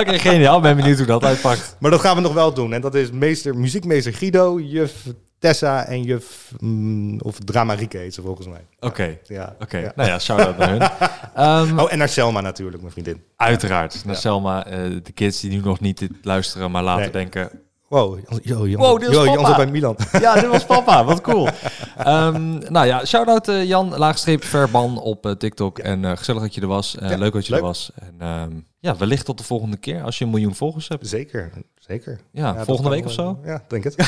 S1: Oké, geniaal. Ben benieuwd hoe dat uitpakt.
S2: Maar dat gaan we nog wel doen. En dat is meester, muziekmeester Guido, juf Tessa en juf, mm, of Drama Rieke heet ze volgens mij.
S1: Oké.
S2: Ja.
S1: Oké,
S2: ja.
S1: nou ja, shout-out naar hun. Ehm,
S2: Oh, en naar Selma natuurlijk, mijn vriendin.
S1: Uiteraard. Naar Selma, eh, de kids die nu nog niet dit luisteren, maar later
S2: Nee.
S1: denken...
S2: Wow, yo, Jan,
S1: Wow, dit
S2: yo, Jan
S1: papa.
S2: bij Milan.
S1: Ja, dit was papa. Wat cool. Ehm, nou ja, shout-out eh, Jan, laagstreep Verban op eh, TikTok. En gezellig dat je er was. Leuk dat je
S2: leuk.
S1: er was. En ehm, ja, wellicht tot de volgende keer als je een miljoen volgers hebt.
S2: Zeker, zeker.
S1: Ja, volgende week of zo.
S2: Ja, denk het.